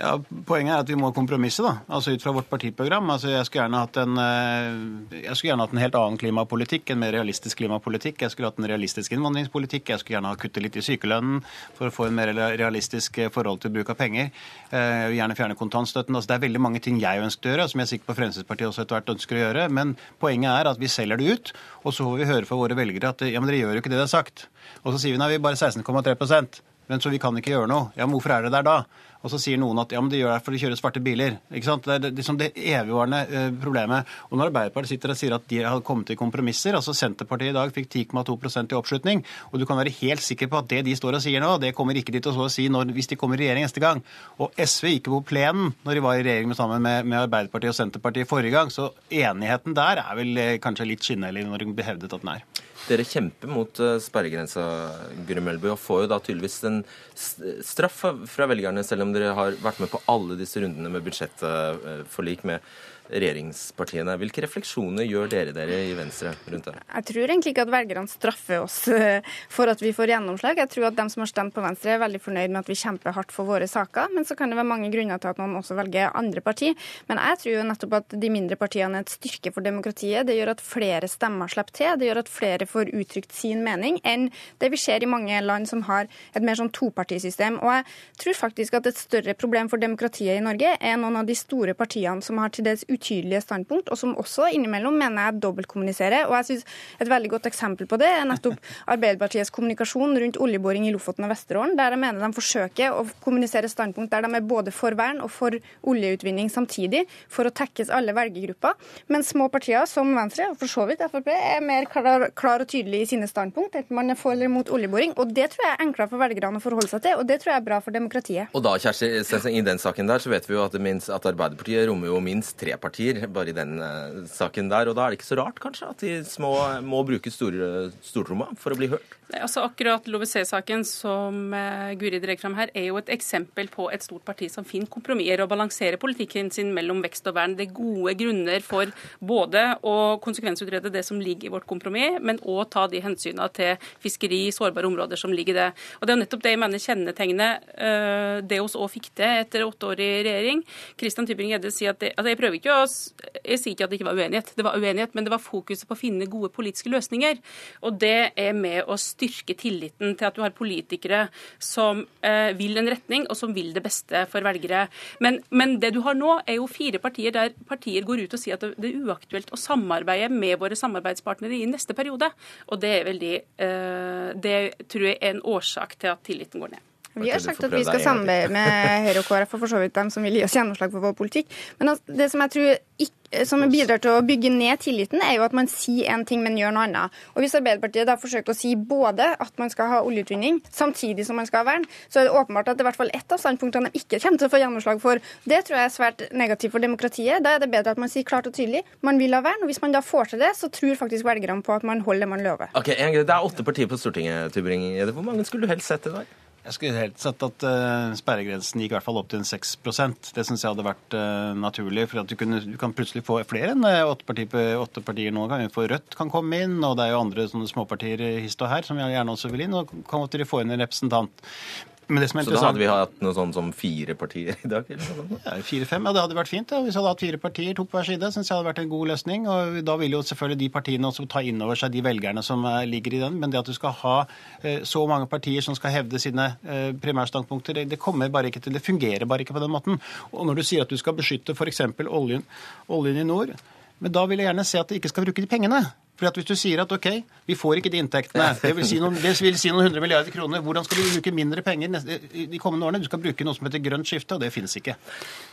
Ja, Poenget er at vi må kompromisse, da. Altså ut fra vårt partiprogram. Altså Jeg skulle gjerne hatt en, eh, gjerne hatt en helt annen klimapolitikk, en mer realistisk klimapolitikk. Jeg skulle hatt en realistisk innvandringspolitikk. Jeg skulle gjerne ha kuttet litt i sykelønnen for å få en mer realistisk eh, forhold til bruk av penger. Jeg vil gjerne fjerne kontantstøtten. Altså Det er veldig mange ting jeg ønsker å gjøre, som jeg er sikker på Fremskrittspartiet også etter hvert ønsker å gjøre. Men poenget er at vi selger det ut, og så får vi høre fra våre velgere at ja, men dere gjør jo ikke det dere har sagt. Og så sier vi nei, vi er bare 16,3% men så vi kan ikke gjøre noe. Ja, men hvorfor er det der da? Og så sier noen at ja, men de gjør det fordi de kjører svarte biler. Ikke sant? Det er liksom det evigvarende eh, problemet. Og når Arbeiderpartiet sitter og sier at de har kommet til kompromisser altså Senterpartiet i dag fikk 10,2% i oppslutning, og du kan være helt sikker på at det de står og sier nå, det kommer ikke de til å si når, hvis de kommer i regjering neste gang. Og SV gikk på plenen når de var i regjering sammen med, med Arbeiderpartiet og Senterpartiet forrige gang, så enigheten der er vel eh, kanskje litt skinnhellig når de hevdet at den er. Dere kjemper mot eh, sperregrensa, Guri og får jo da tydeligvis en straff fra velgerne, selv om dere har vært med på alle disse rundene med budsjettforlik med regjeringspartiene. Hvilke refleksjoner gjør dere dere i Venstre rundt det? Jeg tror egentlig ikke at velgerne straffer oss eh, for at vi får gjennomslag. Jeg tror at de som har stemt på Venstre er veldig fornøyd med at vi kjemper hardt for våre saker. Men så kan det være mange grunner til at noen også velger andre parti. Men jeg tror jo nettopp at de mindre partiene er et styrke for demokratiet. Det gjør at flere stemmer slipper til. Det gjør at flere får uttrykt sin mening enn det vi ser i mange land som har et mer sånn topartisystem. Og jeg tror faktisk at et større problem for demokratiet i Norge er noen av de store partiene som har til dels utydelige standpunkt, og som også innimellom mener jeg dobbeltkommuniserer. Og jeg synes Et veldig godt eksempel på det er nettopp Arbeiderpartiets kommunikasjon rundt oljeboring i Lofoten og Vesterålen, der jeg mener de forsøker å kommunisere standpunkt der de er både for vern og for oljeutvinning samtidig, for å tekkes alle velgergrupper. Men små partier som Venstre, og for så vidt Frp, er mer klar, klar og tydelig i sine standpunkt, enten man er for eller mot oljeboring. Og det tror jeg er enklere for velgerne å forholde seg til, og det tror jeg er bra for demokratiet. Og da, Kjersti, i den saken der så vet vi jo at, minst, at Arbeiderpartiet rommer jo minst tre partier bare i den uh, saken der. Og da er det ikke så rart kanskje at de små må bruke stortromma for å bli hørt? Altså Akkurat LoVC-saken som uh, Guri drar fram her, er jo et eksempel på et stort parti som finner kompromisser og balanserer politikken sin mellom vekst og vern. Det er gode grunner for både å konsekvensutrede det som ligger i vårt kompromiss, men òg ta de hensynene til fiskeri, sårbare områder som ligger i det. Og Det er jo nettopp det jeg mener kjennetegner uh, det oss òg fikk til etter åtte år i regjering. Kristian Tybring-Gjedde sier at det, altså Jeg prøver ikke å jeg sier ikke at det ikke var uenighet, det var uenighet, men det var fokuset på å finne gode politiske løsninger. Og det er med å tilliten til at du har politikere som eh, vil en retning, og som vil det beste for velgere. Men, men, det du har nå, er jo fire partier der partier går ut og sier at det er uaktuelt å samarbeide med våre samarbeidspartnere i neste periode. Og det er veldig eh, Det tror jeg er en årsak til at tilliten går ned. Vi har sagt at vi skal samarbeide med Høyre og KrF og for så vidt dem som vil gi oss gjennomslag for vår politikk. Men det som jeg tror ikke, som bidrar til å bygge ned tilliten, er jo at man sier én ting, men gjør noe annet. Og Hvis Arbeiderpartiet da forsøker å si både at man skal ha oljeutvinning samtidig som man skal ha vern, så er det åpenbart at det er i hvert fall ett av standpunktene de ikke kommer til å få gjennomslag for. Det tror jeg er svært negativt for demokratiet. Da er det bedre at man sier klart og tydelig man vil ha vern. og Hvis man da får til det, så tror faktisk velgerne på at man holder det man lover. Ok, Det er åtte partier på Stortinget, Tybring. Hvor mange skulle du helst sett i dag? Jeg skulle helt sett at uh, sperregrensen gikk i hvert fall opp til en 6% Det syns jeg hadde vært uh, naturlig. For at du, kunne, du, kan plutselig få flere enn uh, åtte, partier, åtte partier nå. Kan få Rødt kan komme inn, og det er jo andre sånne småpartier hist og her som gjerne også vil inn. Og kan dere få inn en representant. Så da hadde vi hatt noe sånn som fire partier i dag? Ja, Fire-fem, ja det hadde vært fint. Ja. Hvis vi hadde hatt fire partier, to på hver side, syns jeg hadde vært en god løsning. Og da vil jo selvfølgelig de partiene også ta inn over seg de velgerne som ligger i den. Men det at du skal ha eh, så mange partier som skal hevde sine eh, primærstandpunkter, det, det kommer bare ikke til, det fungerer bare ikke på den måten. Og når du sier at du skal beskytte f.eks. Oljen, oljen i nord, men da vil jeg gjerne se at de ikke skal bruke de pengene. For at Hvis du sier at OK, vi får ikke de inntektene, det vil si noen, det vil si noen hundre milliarder kroner, hvordan skal du bruke mindre penger de kommende årene? Du skal bruke noe som heter grønt skifte, og det finnes ikke.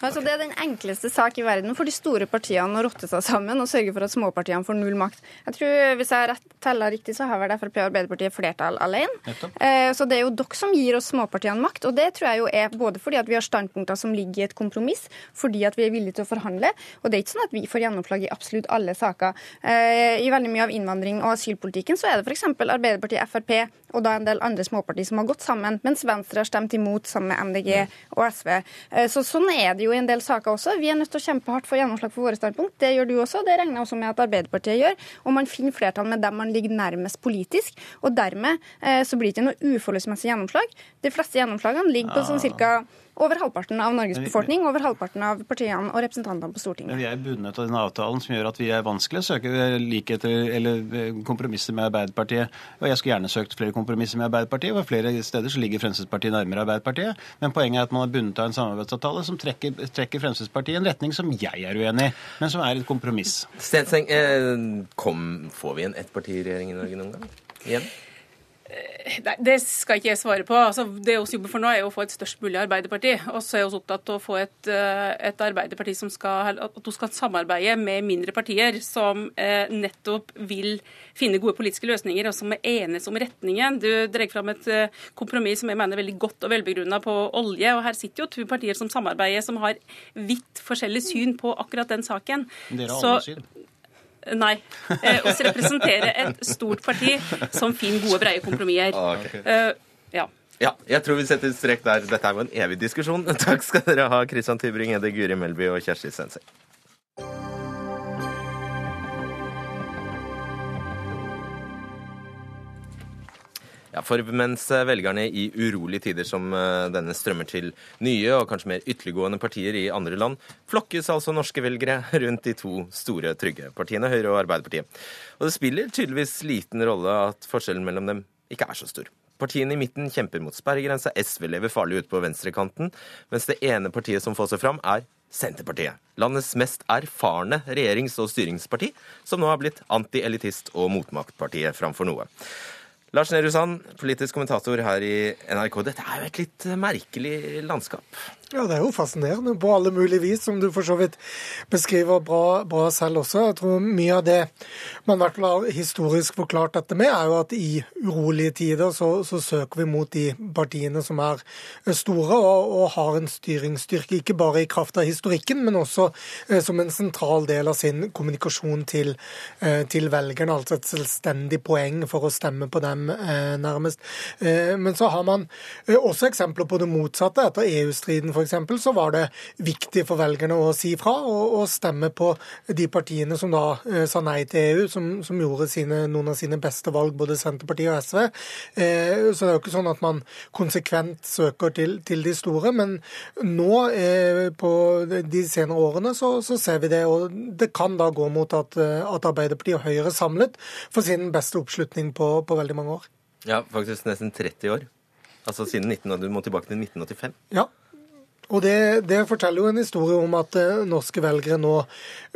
Altså, det er den enkleste sak i verden for de store partiene å rotte seg sammen og sørge for at småpartiene får null makt. Jeg tror, Hvis jeg rett, teller riktig, så har vel Frp og Arbeiderpartiet flertall alene. Eh, så det er jo dere som gir oss småpartiene makt, og det tror jeg jo er både fordi at vi har standpunkter som ligger i et kompromiss, fordi at vi er villige til å forhandle, og det er ikke sånn at vi får gjennomslag i absolutt alle saker. Eh, I veldig mye av innvandring- og asylpolitikken så er det f.eks. Arbeiderpartiet, Frp og da en del andre småpartier som har gått sammen, mens Venstre har stemt imot sammen med MDG og SV. Eh, Så Sånn er det jo i en del saker også. Vi er nødt til å kjempe hardt for gjennomslag for våre standpunkt. Det gjør du også, det regner jeg også med at Arbeiderpartiet gjør. Og man finner flertall med dem man ligger nærmest politisk. Og dermed eh, så blir det ikke noe uforholdsmessig gjennomslag. De fleste gjennomslagene ligger på sånn cirka over halvparten av Norges befolkning, over halvparten av partiene og representantene på Stortinget. Men vi er bundet av den avtalen som gjør at vi er vanskelig å søke likheter eller eh, kompromisser med Arbeiderpartiet. Og jeg skulle gjerne søkt flere kompromisser med Arbeiderpartiet, og flere steder så ligger Fremskrittspartiet nærmere Arbeiderpartiet. Men poenget er at man er bundet av en samarbeidsavtale som trekker, trekker Fremskrittspartiet i en retning som jeg er uenig i, men som er et kompromiss. Stenseng, eh, kom, får vi en ettpartiregjering i Norge noen gang? Igjen? Nei, Det skal ikke jeg svare på. Altså, det vi jobber for nå, er å få et størst mulig Arbeiderparti. Og så er vi opptatt av å få et, eh, et Arbeiderparti som skal, at du skal samarbeide med mindre partier som eh, nettopp vil finne gode politiske løsninger, og som er enes om retningen. Du drar fram et eh, kompromiss som jeg mener er veldig godt og velbegrunna på olje. og Her sitter jo to partier som samarbeider, som har vidt forskjellig syn på akkurat den saken. Dere har Så- syn. Nei. Eh, oss representerer et stort parti som finner gode, breie kompromisser. Okay. Eh, ja. Ja, jeg tror vi setter strek der. Dette er jo en evig diskusjon. Takk skal dere ha, Christian Tybring-Edde, Guri Melby og Kjersti Stenseng. Ja, for mens velgerne i urolige tider som eh, denne strømmer til nye og kanskje mer ytterliggående partier i andre land, flokkes altså norske velgere rundt de to store trygge partiene, Høyre og Arbeiderpartiet. Og det spiller tydeligvis liten rolle at forskjellen mellom dem ikke er så stor. Partiene i midten kjemper mot sperregrensa, SV lever farlig ute på venstrekanten, mens det ene partiet som får seg fram, er Senterpartiet. Landets mest erfarne regjerings- og styringsparti, som nå har blitt anti-elitist- og motmaktpartiet framfor noe. Lars Nehru Sand, politisk kommentator her i NRK. Dette er jo et litt merkelig landskap. Ja, det er jo fascinerende på alle mulige vis, som du for så vidt beskriver bra, bra selv også. Jeg tror mye av det man i har historisk forklart dette med, er jo at i urolige tider så, så søker vi mot de partiene som er store og, og har en styringsstyrke, ikke bare i kraft av historikken, men også eh, som en sentral del av sin kommunikasjon til, eh, til velgerne. Altså et selvstendig poeng for å stemme på dem, eh, nærmest. Eh, men så har man eh, også eksempler på det motsatte. Etter EU-striden f.eks. så var det viktig for velgerne å si fra og, og stemme på de partiene som da eh, sa nei til EU, som, som gjorde sine, noen av sine beste valg, både Senterpartiet og SV. Eh, så det er jo ikke sånn at man konsekvent søker til, til de store. Men nå eh, på de senere årene så, så ser vi det, og det kan da gå mot at, eh, at Arbeiderpartiet og Høyre samlet får sin beste oppslutning på, på veldig mange år. Ja, faktisk nesten 30 år. Altså siden 19, du må tilbake til 1985. Ja. Og det, det, forteller jo en historie om at eh, norske velgere nå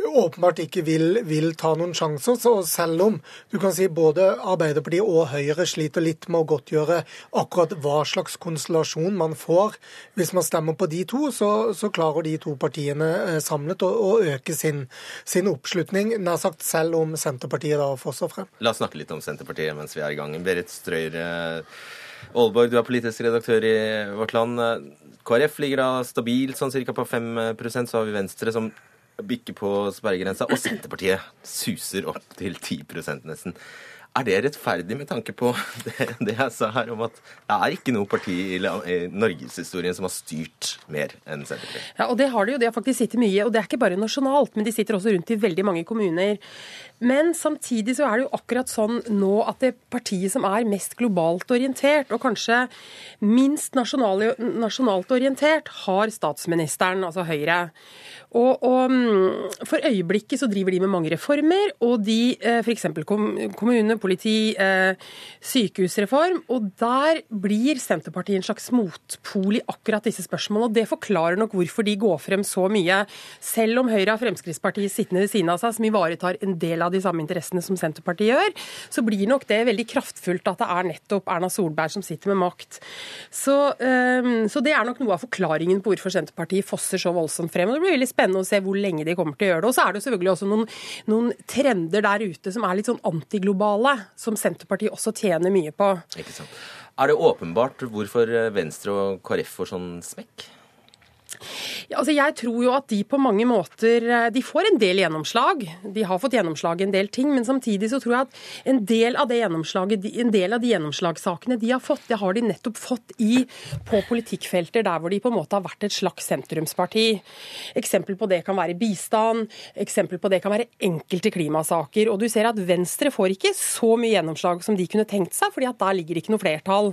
åpenbart ikke vil, vil, ta noen sjanser. Så selv om du kan si både Arbeiderpartiet og Høyre sliter litt med å godtgjøre akkurat hva slags konstellasjon man får hvis man stemmer på de to, så, så klarer de to partiene eh, samlet å, å øke sin, sin, oppslutning, nær sagt selv om Senterpartiet da får seg frem. La oss snakke litt om Senterpartiet mens vi er i gang. Berit Strøyer Aalborg, du er politisk redaktør i Vårt Land. KrF ligger da stabilt sånn cirka på 5% så har vi Venstre som bikker på sperregrensa, og Senterpartiet suser opp til 10 nesten. Er det rettferdig med tanke på det, det, jeg sa her om at det er ikke noe parti i, i norgeshistorien som har styrt mer enn Senterpartiet? Ja, og det har de jo. De har faktisk sittet mye. Og det er ikke bare nasjonalt, men de sitter også rundt i veldig mange kommuner. Men samtidig så er det jo akkurat sånn nå at det partiet som er mest globalt orientert, og kanskje minst nasjonal, nasjonalt orientert, har statsministeren, altså Høyre. Og, og, For øyeblikket så driver de med mange reformer, og de f.eks. kommune nærpoliti, eh, sykehusreform. Og der blir Senterpartiet en slags motpol i akkurat disse spørsmålene. Og det forklarer nok hvorfor de går frem så mye. Selv om Høyre har Fremskrittspartiet sittende ved siden av seg, som ivaretar en del av de samme interessene som Senterpartiet gjør, så blir nok det veldig kraftfullt at det er nettopp Erna Solberg som sitter med makt. Så, eh, så det er nok noe av forklaringen på hvorfor Senterpartiet fosser så voldsomt frem. og Det blir veldig spennende å se hvor lenge de kommer til å gjøre det. Og så er det selvfølgelig også noen, noen trender der ute som er litt sånn antiglobale, som Senterpartiet også tjener mye på. Ikke sant. Er det åpenbart hvorfor Venstre og KrF får sånn smekk? Altså jeg tror jo at de på mange måter eh, De får en del gjennomslag. De har fått gjennomslag i en del ting, men samtidig så tror jeg at en del av det gjennomslaget, en del av de gjennomslagssakene de har fått, det har de nettopp fått i på politikkfelter der hvor de på en måte har vært et slags sentrumsparti. Eksempel på det kan være bistand, eksempel på det kan være enkelte klimasaker. Og du ser at Venstre får ikke så mye gjennomslag som de kunne tenkt seg, fordi at der ligger ikke noe flertall.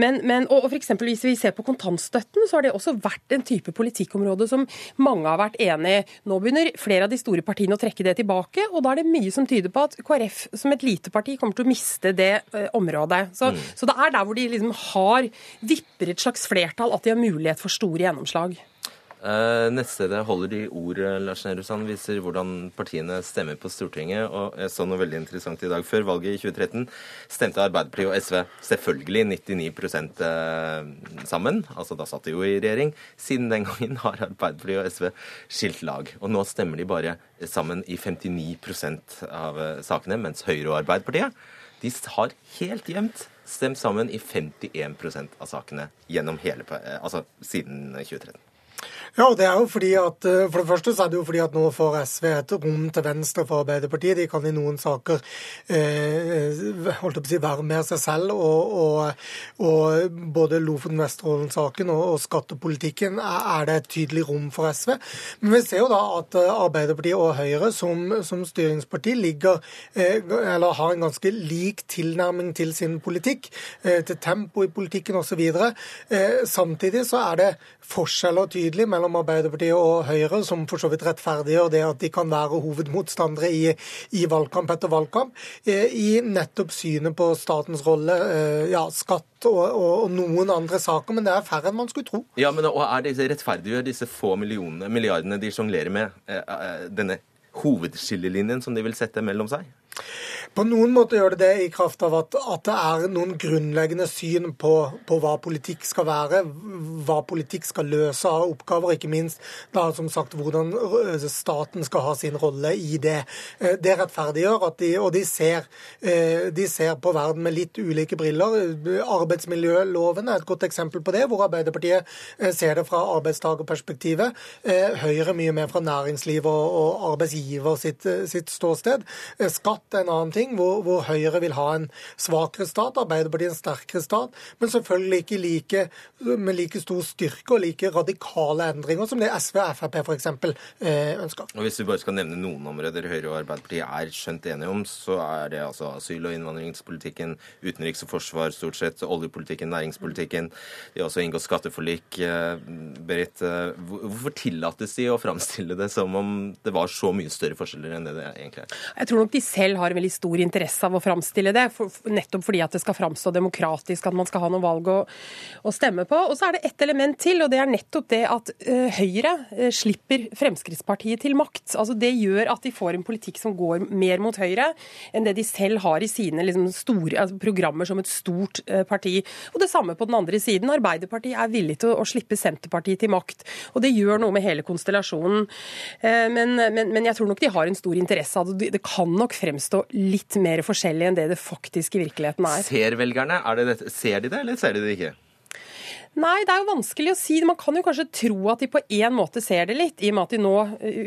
Men, men og, og for eksempel, Hvis vi ser på kontantstøtten, så har det også vært en type politikkområde som mange har vært enig i. Nå begynner flere av de store partiene å trekke det tilbake, og da er det mye som tyder på at KrF som et lite parti kommer til å miste det uh, området. Så, mm. så, det er der hvor de liksom har vipper et slags flertall, at de har mulighet for store gjennomslag. Uh, nettstedet Holder de ord Lars Nehru Sand, viser hvordan partiene stemmer på Stortinget. og Jeg så noe veldig interessant i dag. Før valget i 2013 stemte Arbeiderpartiet og SV selvfølgelig 99 uh, sammen. altså Da satt de jo i regjering. Siden den gangen har Arbeiderpartiet og SV skilt lag. Og nå stemmer de bare sammen i 59 av uh, sakene, mens Høyre og Arbeiderpartiet de har helt jevnt stemt sammen i 51% av sakene gjennom hele, altså siden 2013. Ja, det er jo fordi at, eh, For det første så er det jo fordi at nå får SV et rom til venstre for Arbeiderpartiet. De kan i noen saker eh, holdt på å si, være med seg selv. Og, og, og både Lofoten-Vesterålen-saken og, og, skattepolitikken er, det et tydelig rom for SV. Men vi ser jo da at eh, Arbeiderpartiet og Høyre som, som styringsparti ligger, eh, eller har en ganske lik tilnærming til sin politikk, eh, til tempo i politikken osv. Eh, samtidig så er det forskjeller tydelig mellom mellom Arbeiderpartiet og Høyre, som for så vidt rettferdiggjør det at de kan være hovedmotstandere i, i valgkamp etter valgkamp, eh, i nettopp synet på statens rolle, eh, ja, skatt og, og, og, noen andre saker, men det er færre enn man skulle tro. Ja, men og er disse rettferdiggjør disse få millionene, milliardene de sjonglerer med, eh, denne hovedskillelinjen som de vil sette mellom seg? På noen måter gjør det det i kraft av at, at det er noen grunnleggende syn på, på, hva politikk skal være, hva politikk skal løse av oppgaver, ikke minst da som sagt hvordan staten skal ha sin rolle i det. Eh, det rettferdiggjør at de, og de ser, eh, de ser på verden med litt ulike briller. Arbeidsmiljøloven er et godt eksempel på det, hvor Arbeiderpartiet eh, ser det fra arbeidstakerperspektivet. Høyre mye mer fra næringsliv og, og arbeidsgiver sitt, sitt ståsted. Skatt er en annen ting, hvor, hvor, Høyre vil ha en svakere stat, Arbeiderpartiet en sterkere stat, men selvfølgelig ikke like, med like stor styrke og like radikale endringer som det SV og Frp f.eks. Eh, ønsker. Og Hvis vi bare skal nevne noen områder Høyre og Arbeiderpartiet er skjønt enige om, så er det altså asyl- og innvandringspolitikken, utenriks og forsvar stort sett, oljepolitikken, næringspolitikken. De har også inngått skatteforlik. Eh, Berit, eh, hvorfor tillates de å framstille det som om det var så mye større forskjeller enn det det egentlig er? Jeg tror nok de selv har veldig stor interesse av å framstille det, for, nettopp fordi at det skal framstå demokratisk, at man skal ha noe valg å, å, stemme på. Og så er det ett element til, og det er nettopp det at uh, Høyre uh, slipper Fremskrittspartiet til makt. Altså Det gjør at de får en politikk som går mer mot Høyre enn det de selv har i sine liksom, store altså, programmer som et stort uh, parti. Og det samme på den andre siden. Arbeiderpartiet er villig til å, å slippe Senterpartiet til makt, og det gjør noe med hele konstellasjonen. Men, men, men, jeg tror nok de har en stor interesse av det. Det kan nok fremstå litt mer forskjellig enn det det faktisk i virkeligheten er. Ser velgerne? Det, ser de det, eller ser de det ikke? Nei, det er jo vanskelig å si. Man kan jo kanskje tro at de på en måte ser det litt, i og med at de nå,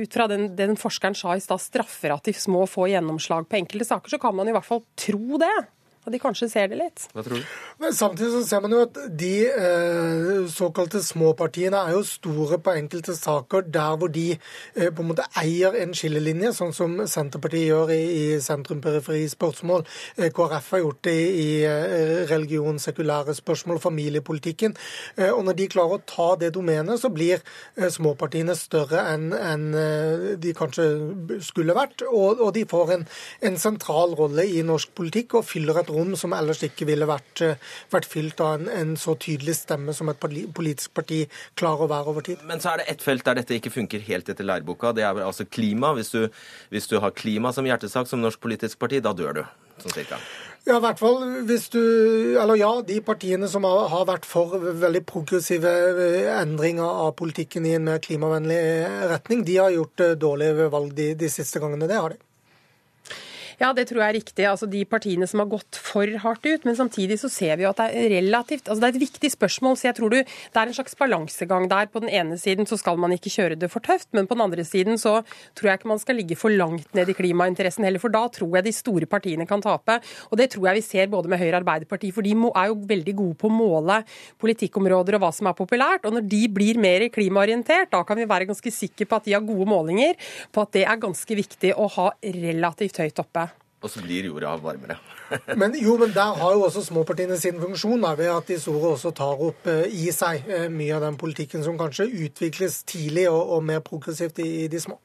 ut fra den, den forskeren sa i stad, straffer at de små får gjennomslag på enkelte saker. Så kan man i hvert fall tro det. At de kanskje ser det litt. Hva tror du? Men samtidig så ser man jo at de eh, såkalte småpartiene er jo store på enkelte saker der hvor de eh, på en måte eier en skillelinje, sånn som Senterpartiet gjør i, i sentrum-periferi-spørsmål. Eh, KrF har gjort det i i religion, sekulære spørsmål, familiepolitikken. Eh, og når de klarer å ta det domenet, så blir eh, småpartiene større enn eh, de kanskje skulle vært. Og, og de får en, en sentral rolle i norsk politikk og fyller et rom som ellers ikke ville vært, eh, vært fylt av en, en, så tydelig stemme som et politisk parti klarer å være over tid. Men så er det ett felt der dette ikke funker helt etter læreboka. Det er altså klima. Hvis du, hvis du har klima som hjertesak som norsk politisk parti, da dør du. Sånn cirka. Ja, i hvert fall hvis du Eller ja, de partiene som har, har vært for veldig progressive eh, endringer av politikken i en mer klimavennlig retning, de har gjort dårlige valg de, de siste gangene. Det har de. Ja, det tror jeg er riktig. Altså De partiene som har gått for hardt ut. Men samtidig så ser vi jo at det er relativt altså Det er et viktig spørsmål. Så jeg tror du, det er en slags balansegang der. På den ene siden så skal man ikke kjøre det for tøft, men på den andre siden så tror jeg ikke man skal ligge for langt ned i klimainteressen heller. For da tror jeg de store partiene kan tape. Og det tror jeg vi ser både med Høyre og Arbeiderpartiet. For de er jo veldig gode på å måle politikkområder og hva som er populært. Og når de blir mer klimaorientert, da kan vi være ganske sikre på at de har gode målinger på at det er ganske viktig å ha relativt høyt oppe. Og så blir jorda varmere. men jo, men der har jo også småpartiene sin funksjon, ved at de store også tar opp uh, i seg uh, mye av den politikken som kanskje utvikles tidlig og, og mer progressivt i, i, de små.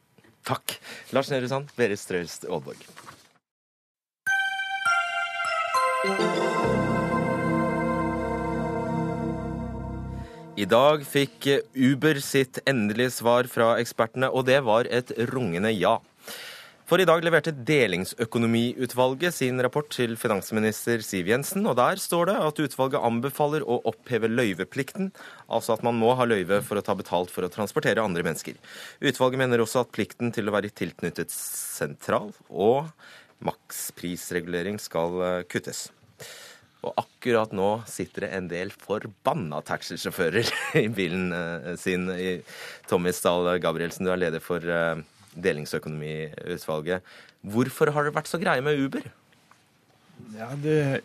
Takk. Lars Nehru Sand, Berit Strøst Aalborg. I dag fikk Uber sitt endelige svar fra ekspertene, og det var et rungende ja. For i dag leverte Delingsøkonomiutvalget sin rapport til finansminister Siv Jensen, og der står det at utvalget anbefaler å oppheve løyveplikten, altså at man må ha løyve for å ta betalt for å transportere andre mennesker. Utvalget mener også at plikten til å være tilknyttet sentral og maksprisregulering skal eh, kuttes. Og akkurat nå sitter det en del forbanna taxisjåfører i bilen eh, sin. Tommy Stahl Gabrielsen, du er leder for eh, Delingsøkonomiutvalget. Hvorfor har det vært så greie med Uber? Ja, det,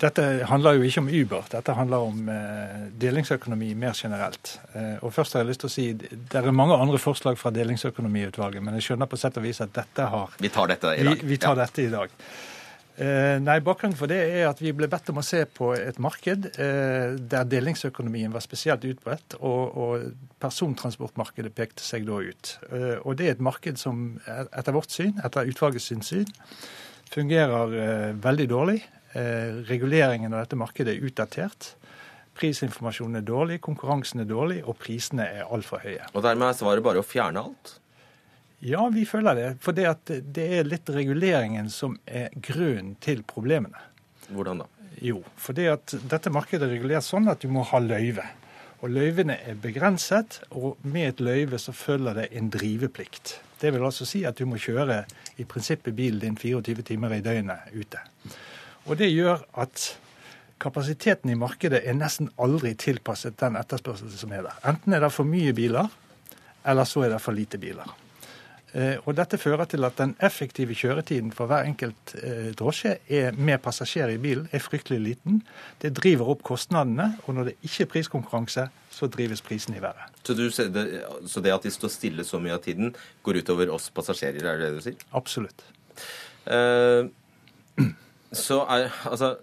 dette handler jo ikke om Uber, dette handler om eh, delingsøkonomi mer generelt. Eh, og først har jeg lyst til å si Det er mange andre forslag fra Delingsøkonomiutvalget, men jeg skjønner på sett og vis at dette har Vi tar dette i dag. Vi, vi tar ja. dette i dag. Eh, nei, Bakgrunnen for det er at vi ble bedt om å se på et marked eh, der delingsøkonomien var spesielt utbredt, og, og, persontransportmarkedet pekte seg da ut. Eh, og Det er et marked som etter vårt syn, etter utvalgets syn, fungerer veldig dårlig. Reguleringen av dette markedet er utdatert. Prisinformasjonen er dårlig, konkurransen er dårlig, og prisene er altfor høye. Og Dermed er svaret bare å fjerne alt? Ja, vi føler det. For det, det er litt reguleringen som er grunnen til problemene. Hvordan da? Jo, for dette markedet er regulert sånn at du må ha løyve. Og løyvene er begrenset, og med et løyve så følger det en driveplikt. Det vil altså si at du må kjøre i prinsippet bilen din 24 timer i døgnet ute. Og det gjør at kapasiteten i markedet er nesten aldri tilpasset den etterspørselen som er der. Enten er det for mye biler, eller så er det for lite biler. Eh, og Dette fører til at den effektive kjøretiden for hver enkelt eh, drosje er med passasjer i bilen er fryktelig liten. Det driver opp kostnadene, og når det ikke er priskonkurranse, så drives prisen i været. Så, det, så det at de står stille så mye av tiden, går utover oss passasjerer, er det det du sier? Absolutt. Uh, så er, altså,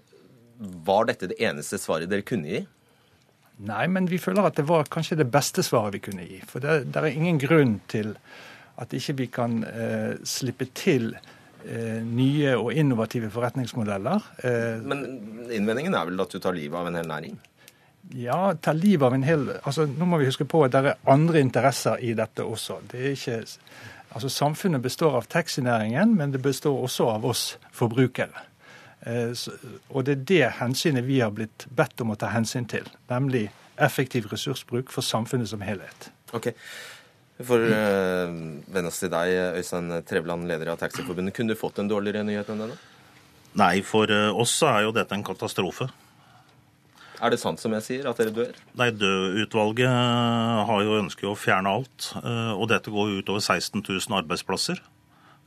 var dette det eneste svaret dere kunne gi? Nei, men vi føler at det var kanskje det beste svaret vi kunne gi. For det, det er ingen grunn til at ikke vi kan eh, slippe til eh, nye og innovative forretningsmodeller. Eh, Men innvendingen er vel at du tar livet av en hel næring? Ja, ta livet av en hel altså Nå må vi huske på at det er andre interesser i dette også. Det er ikke, altså Samfunnet består av taxinæringen, men det består også av oss forbrukere. Eh, og det er det hensynet vi har blitt bedt om å ta hensyn til. Nemlig effektiv ressursbruk for samfunnet som helhet. Okay. Vi får uh, vende oss til deg, Øystein Trevland, leder av Taxiforbundet. Kunne du fått en dårligere nyhet enn denne? Nei, for uh, oss er jo dette en katastrofe. Er det sant som jeg sier, at dere dør? Nei, Død-utvalget eh, har jo ønsket å fjerne alt. Og dette går ut over 16 000 arbeidsplasser.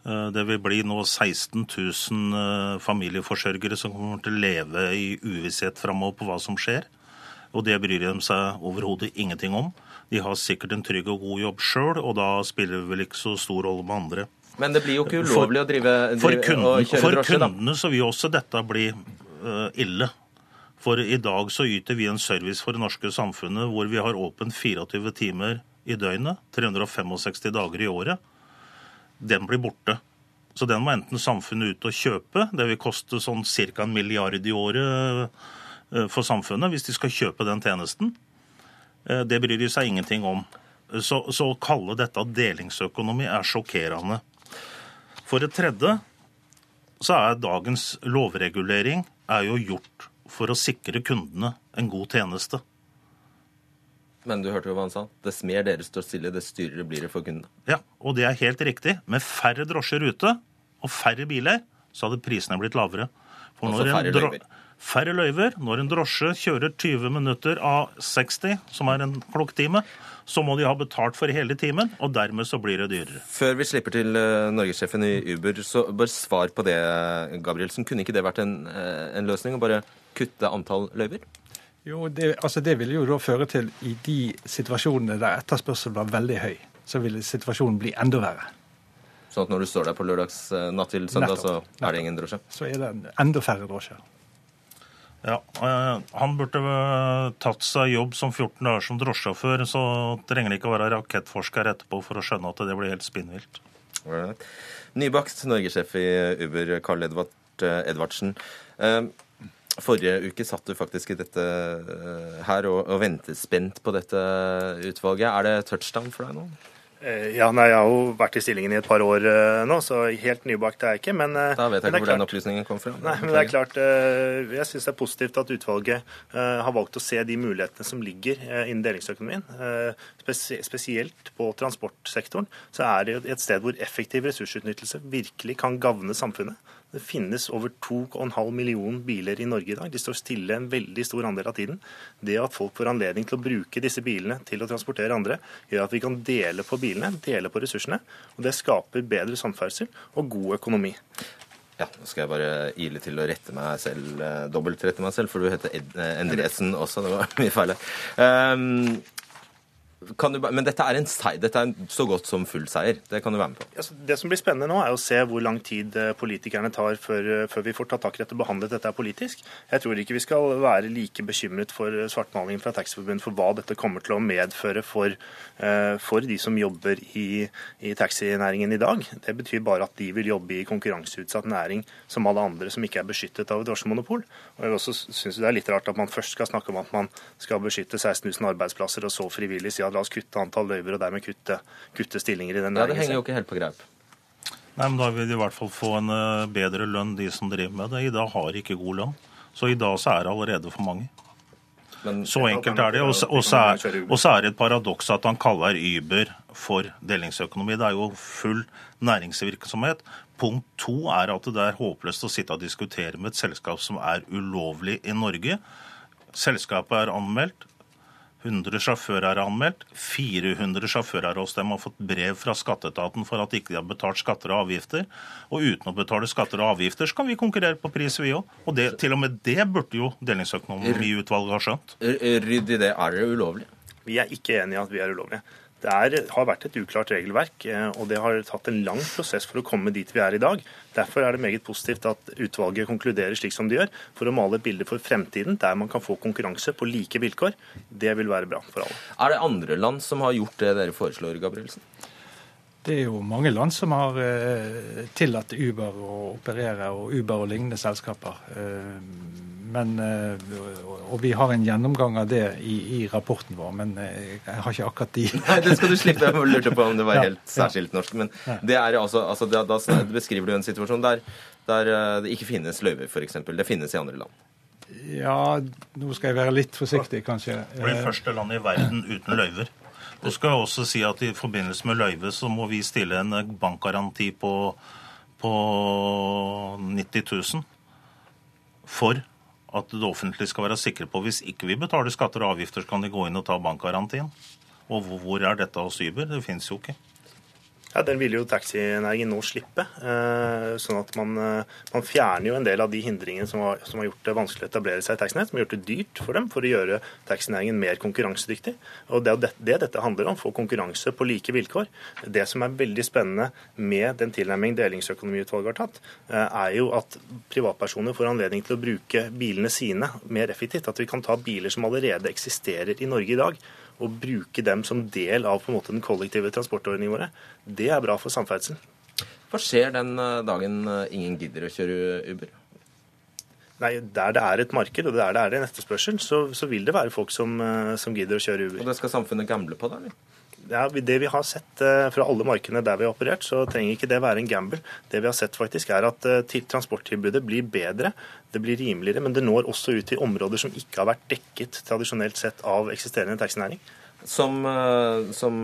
Eh, Det vil bli nå 16 000 eh, familieforsørgere som kommer til å leve i uvisshet framover på hva som skjer. Og det bryr de seg overhodet ingenting om. De har sikkert en trygg og god jobb sjøl, og da spiller det vel ikke så stor rolle med andre. Men det blir jo ikke ulovlig å drive, For, kunden, og kjøre for drosje, da. kundene så vil også dette bli uh, ille. For i dag så yter vi en service for det norske samfunnet hvor vi har åpent 24 timer i døgnet, 365 dager i året. Den blir borte. Så den må enten samfunnet ut og kjøpe. Det vil koste sånn ca. en milliard i året eh, for samfunnet hvis de skal kjøpe den tjenesten. Eh, Det bryr de seg ingenting om. Så, så å kalle dette delingsøkonomi er sjokkerende. For det tredje så er dagens lovregulering er jo gjort for å sikre kundene en god tjeneste. Men du hørte jo hva han sa. Dess mer dere står stille, dess dyrere blir det for kundene. Ja, og det er helt riktig. Med færre drosjer ute og færre biler, så hadde prisene blitt lavere. For en færre løyver. Færre løyver. Når en drosje kjører 20 minutter av 60, som er en klokketime, så må de ha betalt for hele timen, og dermed så blir det dyrere. Før vi slipper til eh, norgessjefen i Uber, så bare svar på det, Gabrielsen. Kunne ikke det vært en, eh, en løsning å bare kutte antall løyver? Jo, det, altså det vil jo da føre til i de situasjonene der etterspørselen var veldig høy, så vil situasjonen bli enda verre. Sånn at når du står der på lørdags eh, natt til søndag, så er det ingen drosje? Så er det enda færre drosjer. Ja, eh, Han burde eh, tatt seg jobb som 14 dager som drosjesjåfør, så trenger det ikke å være rakettforsker etterpå for å skjønne at det blir helt spinnvilt. Alright. Nybakst norgessjef i Uber, Karl Edvard eh, Edvardsen. Forrige uke satt du faktisk i dette her og, og ventet spent på dette utvalget. Er det touchdown for deg nå? Eh, Ja, nei, Jeg har jo vært i stillingen i et par år eh, nå, så helt nybakt er jeg ikke. Men, eh, Da vet jeg ikke hvor den opplysningen kom fra. Nei, men det er klart, Jeg syns det er positivt at utvalget har valgt å se de mulighetene som ligger innen delingsøkonomien. Spesielt på transportsektoren så er det et sted hvor effektiv ressursutnyttelse virkelig kan gagne samfunnet. Det finnes over 2,5 millioner biler i Norge i dag. De står stille en veldig stor andel av tiden. Det at folk får anledning til å bruke disse bilene til å transportere andre, gjør at vi kan dele på bilene, dele på ressursene. og Det skaper bedre samferdsel og god økonomi. Ja, nå skal jeg bare ile til å rette meg selv, eh, dobbeltrette meg selv, for du heter eh, Endresen også. Det var mye feil her. Kan du, men dette er en. Dette er en så godt som full seier. Det kan du være med på. Altså, det som blir spennende nå, er å se hvor lang tid eh, politikerne tar før, eh, før vi får tatt tak i dette og behandlet dette politisk. Jeg tror ikke vi skal være like bekymret for eh, svartmalingen fra Taxiforbundet for hva dette kommer til å medføre for, for de som jobber i, i taxinæringen i dag. Det betyr bare at de vil jobbe i konkurranseutsatt næring som alle andre som ikke er beskyttet av et drosjemonopol. Og jeg også synes det er litt rart at man først skal snakke om at man skal beskytte 16 000 arbeidsplasser, og så frivillig si at la oss kutte antall løyver og dermed kutte, kutte stillinger i den næringen. Ja, det henger jo ikke helt på greip. Nei, men Da vil de i hvert fall få en eh, bedre lønn, de som driver med det. I dag har de ikke god lønn. Så i dag så er det allerede for mange. så enkelt er det. Og så- er, og så er det et paradoks at han kaller Uber for delingsøkonomi. Det er jo full næringsvirksomhet. Punkt to er at det er håpløst å sitte og diskutere med et selskap som er ulovlig i Norge. Selskapet er anmeldt. 100 sjåfører er anmeldt. 400 sjåfører hos dem har fått brev fra skatteetaten for at de ikke har betalt skatter og avgifter. Og uten å betale skatter og avgifter så kan vi konkurrere på pris, vi òg. Og det, til og med det burde jo delingsøkonomiutvalget ha skjønt. Rydd i det. Er dere ulovlige? Vi er ikke enig i at vi er ulovlige. Det er, har vært et uklart regelverk, eh, og det har tatt en lang prosess for å komme dit vi er i dag. Derfor er det meget positivt at utvalget konkluderer slik som de gjør, for å male et bilde for fremtiden der man kan få konkurranse på like vilkår. Det vil være bra for alle. Er det andre land som har gjort det dere foreslår, Gabrielsen? Det er jo mange land som har eh, tillatt Uber å operere, og Uber og lignende selskaper. Eh, men, eh, og vi har en gjennomgang av det i, i rapporten vår, men jeg har ikke akkurat de Nei, det skal du slippe. Jeg lurte på om det var helt særskilt norsk. Men det er altså, altså da, da beskriver du en situasjon der, der det ikke finnes løyver, f.eks. Det finnes i andre land. Ja, nå skal jeg være litt forsiktig, kanskje. Det blir første land i verden uten løyver. Du skal jeg også si at I forbindelse med løyve så må vi stille en bankgaranti på, på 90 000 for at det offentlige skal være sikre på hvis ikke vi betaler skatter og avgifter, så kan de gå inn og ta bankgarantien. Og hvor- hvor er dette hos Uber? Det finnes jo ikke. Ja, Den vil jo taxinæringen nå slippe. Eh, sånn at man, eh, man, fjerner jo en del av de hindringene som har, som har, gjort det vanskelig å etablere seg i taxinæringen, som har gjort det dyrt for dem for å gjøre taxinæringen mer konkurransedyktig. Og Det er det, det dette handler om, få konkurranse på like vilkår. Det som er veldig spennende med den tilnærming Delingsøkonomiutvalget har tatt, eh, er jo at privatpersoner får anledning til å bruke bilene sine mer effektivt. At vi kan ta biler som allerede eksisterer i Norge i dag og bruke dem som del av på en måte, den kollektive transportordningen våre, det er bra for samferdsel. Hva skjer den eh, dagen eh, ingen gidder å kjøre Uber? Nei, Der det er et marked, og der det er en etterspørsel, så, så vil det være folk som, eh, som, gidder å kjøre Uber. Og det skal samfunnet gamble på, da? eller? Ja, Det vi har sett uh, fra alle markedene der vi har operert, så trenger ikke det være en gamble. Det vi har sett faktisk er at uh, transporttilbudet blir bedre, det blir rimeligere, men det når også ut til områder som ikke har vært dekket tradisjonelt sett av eksisterende taxinæring. Som, uh, som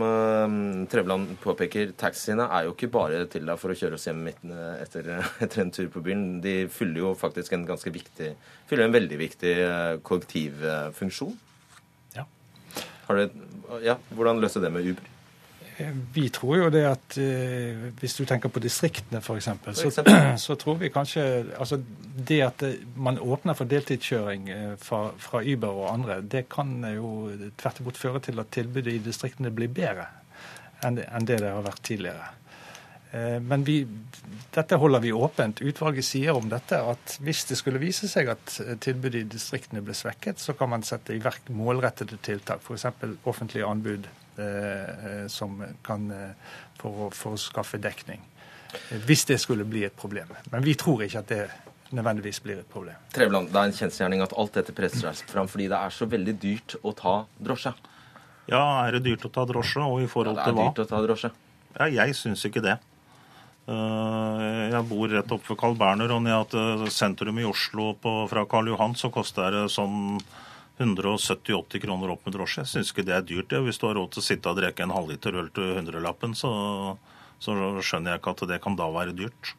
Trevland påpeker, taxiene er jo ikke bare til deg for å kjøre oss hjem etter, etter, en tur på byen. De fyller jo faktisk en ganske viktig, fyller en veldig viktig kollektivfunksjon. Det, ja, hvordan løser det med Uber? Eh, vi tror jo det at eh, hvis du tenker på distriktene f.eks., så, så tror vi kanskje altså Det at eh, man åpner for deltidskjøring eh, fra, fra, Uber og andre, det kan jo tvert imot føre til at tilbudet i distriktene blir bedre enn, enn det det har vært tidligere. Eh, men vi, dette holder vi åpent. Utvalget sier om dette at hvis det skulle vise seg at eh, tilbudet i distriktene ble svekket, så kan man sette i verk målrettede tiltak, f.eks. offentlige anbud eh, som kan, for, for, å skaffe dekning. Hvis det skulle bli et problem. Men vi tror ikke at det nødvendigvis blir et problem. Trevland, det er en kjensgjerning at alt dette presser seg fram fordi det er så veldig dyrt å ta drosje. Ja, er det dyrt å ta drosje, og i forhold til hva? Ja, det er dyrt å ta drosje. Ja, jeg syns ikke det. Eh, jeg bor rett oppe ved Carl Berner, og ned til sentrum i Oslo på, fra Karl Johan så koster det sånn 170-80 kroner opp med drosje. Jeg syns ikke det er dyrt. det. Hvis du har råd til å sitte og drikke en halvliter øl til hundrelappen, så, så skjønner jeg ikke at det kan da være dyrt.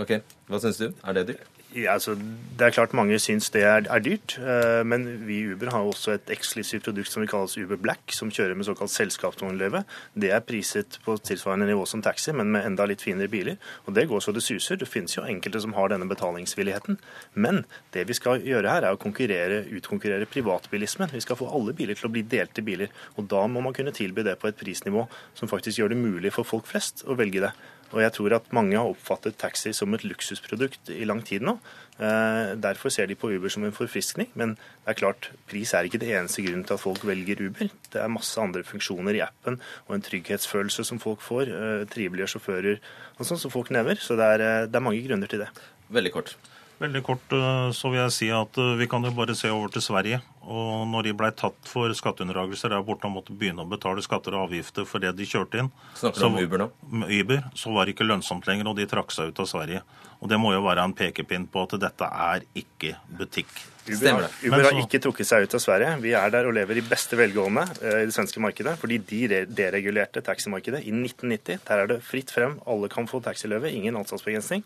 Ok, Hva syns du? Er det dyrt? Ja, altså, det er klart mange syns det er, er, dyrt, eh, men vi i Uber har også et eksklusivt produkt som vi kalles Uber Black, som kjører med såkalt selskapsvognløyve. Det er priset på tilsvarende nivå som taxi, men med enda litt finere biler. Og Det går så det suser. Det finnes jo enkelte som har denne betalingsvilligheten. Men det vi skal gjøre her, er å konkurrere, utkonkurrere privatbilismen. Vi skal få alle biler til å bli delte biler. Og da må man kunne tilby det på et prisnivå som faktisk gjør det mulig for folk flest å velge det. Og jeg tror at mange har oppfattet taxi som et luksusprodukt i lang tid nå. Eh, derfor ser de på Uber som en forfriskning. Men det er klart, pris er ikke det eneste grunnen til at folk velger Uber. Det er masse andre funksjoner i appen og en trygghetsfølelse som folk får. Eh, trivelige sjåfører og sånn som folk nevner. Så det er, eh, det er mange grunner til det. Veldig kort. Veldig kort så vil jeg si at vi kan jo bare se over til Sverige. Og når de ble tatt for skatteunndragelser der borte og måtte begynne å betale skatter og avgifter for det de kjørte inn, Snakker du om Uber nå? Uber, så var det ikke lønnsomt lenger, og de trakk seg ut av Sverige. Og Det må jo være en pekepinn på at dette er ikke butikk. Uber, har, Uber har ikke trukket seg ut av Sverige. Vi er der og lever i beste velgående eh, i det svenske markedet. Fordi de deregulerte taximarkedet i 1990. Der er det fritt frem. Alle kan få taxiløve. Ingen ansatsbegrensning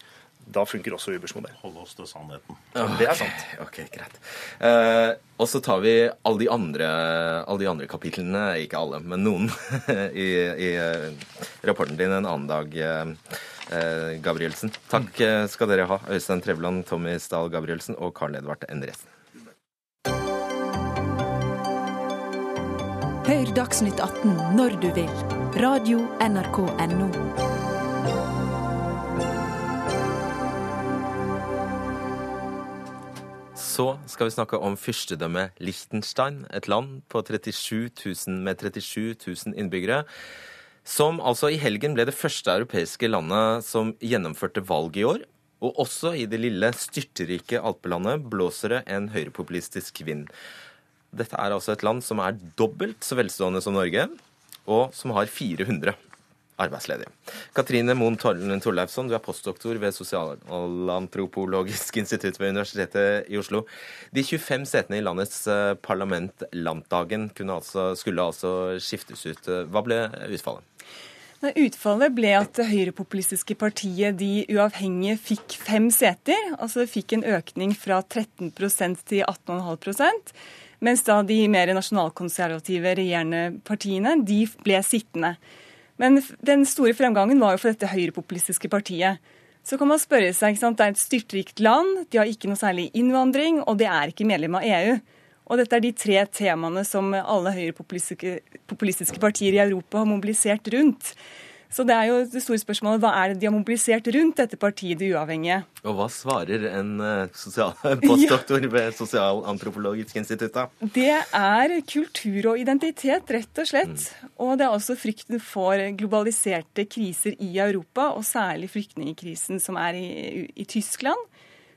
da funker også Ubers modell. Hold oss til sannheten. Okay. Det er sant. Ok, greit. Eh, og så tar vi alle de, andre, alle de andre kapitlene, ikke alle, men noen, i, i uh, rapporten din en annen dag, uh, Gabrielsen. Takk skal dere ha, Øystein Trevland, Tommy Stahl Gabrielsen og Karl Edvard Endresen. Hør Dagsnytt 18 når du vil. Radio NRK Radio.nrk.no. så skal vi snakke om fyrstedømmet Liechtenstein, et land på 37 000, med 37 000 innbyggere. Som altså i helgen ble det første europeiske landet som gjennomførte valg i år. Og også i det lille, styrterike alpelandet blåser det en høyrepopulistisk vind. Dette er altså et land som er dobbelt så velstående som Norge, og som har 400 arbeidsledige. Katrine Moen Torleifsson, du er postdoktor ved Sosialantropologisk institutt ved Universitetet i Oslo. De 25 setene i landets eh, parlament, Landdagen, altså, skulle altså skiftes ut. Hva ble utfallet? Utfallet ble at det høyrepopulistiske partiet De uavhengige fikk fem seter. Altså det fikk en økning fra 13% til 18,5 mens da de mer nasjonalkonservative regjerende partiene de ble sittende. Men den store fremgangen var jo for dette høyrepopulistiske partiet. Så kan man spørre seg, ikke sant? Det er et styrtrikt land, de har ikke noe særlig innvandring, og det er ikke medlem av EU. Og dette er de tre temaene som alle høyrepopulistiske partier i Europa har mobilisert rundt. Så det er jo det store spørsmålet hva er det de har mobilisert rundt dette partiet, Det uavhengige? Og hva svarer en uh, postdoktor ja. ved Sosialantropologisk institutt da? Det er kultur og identitet, rett og slett. Mm. Og det er også frykten for globaliserte kriser i Europa, og særlig flyktningkrisen som er i, i Tyskland.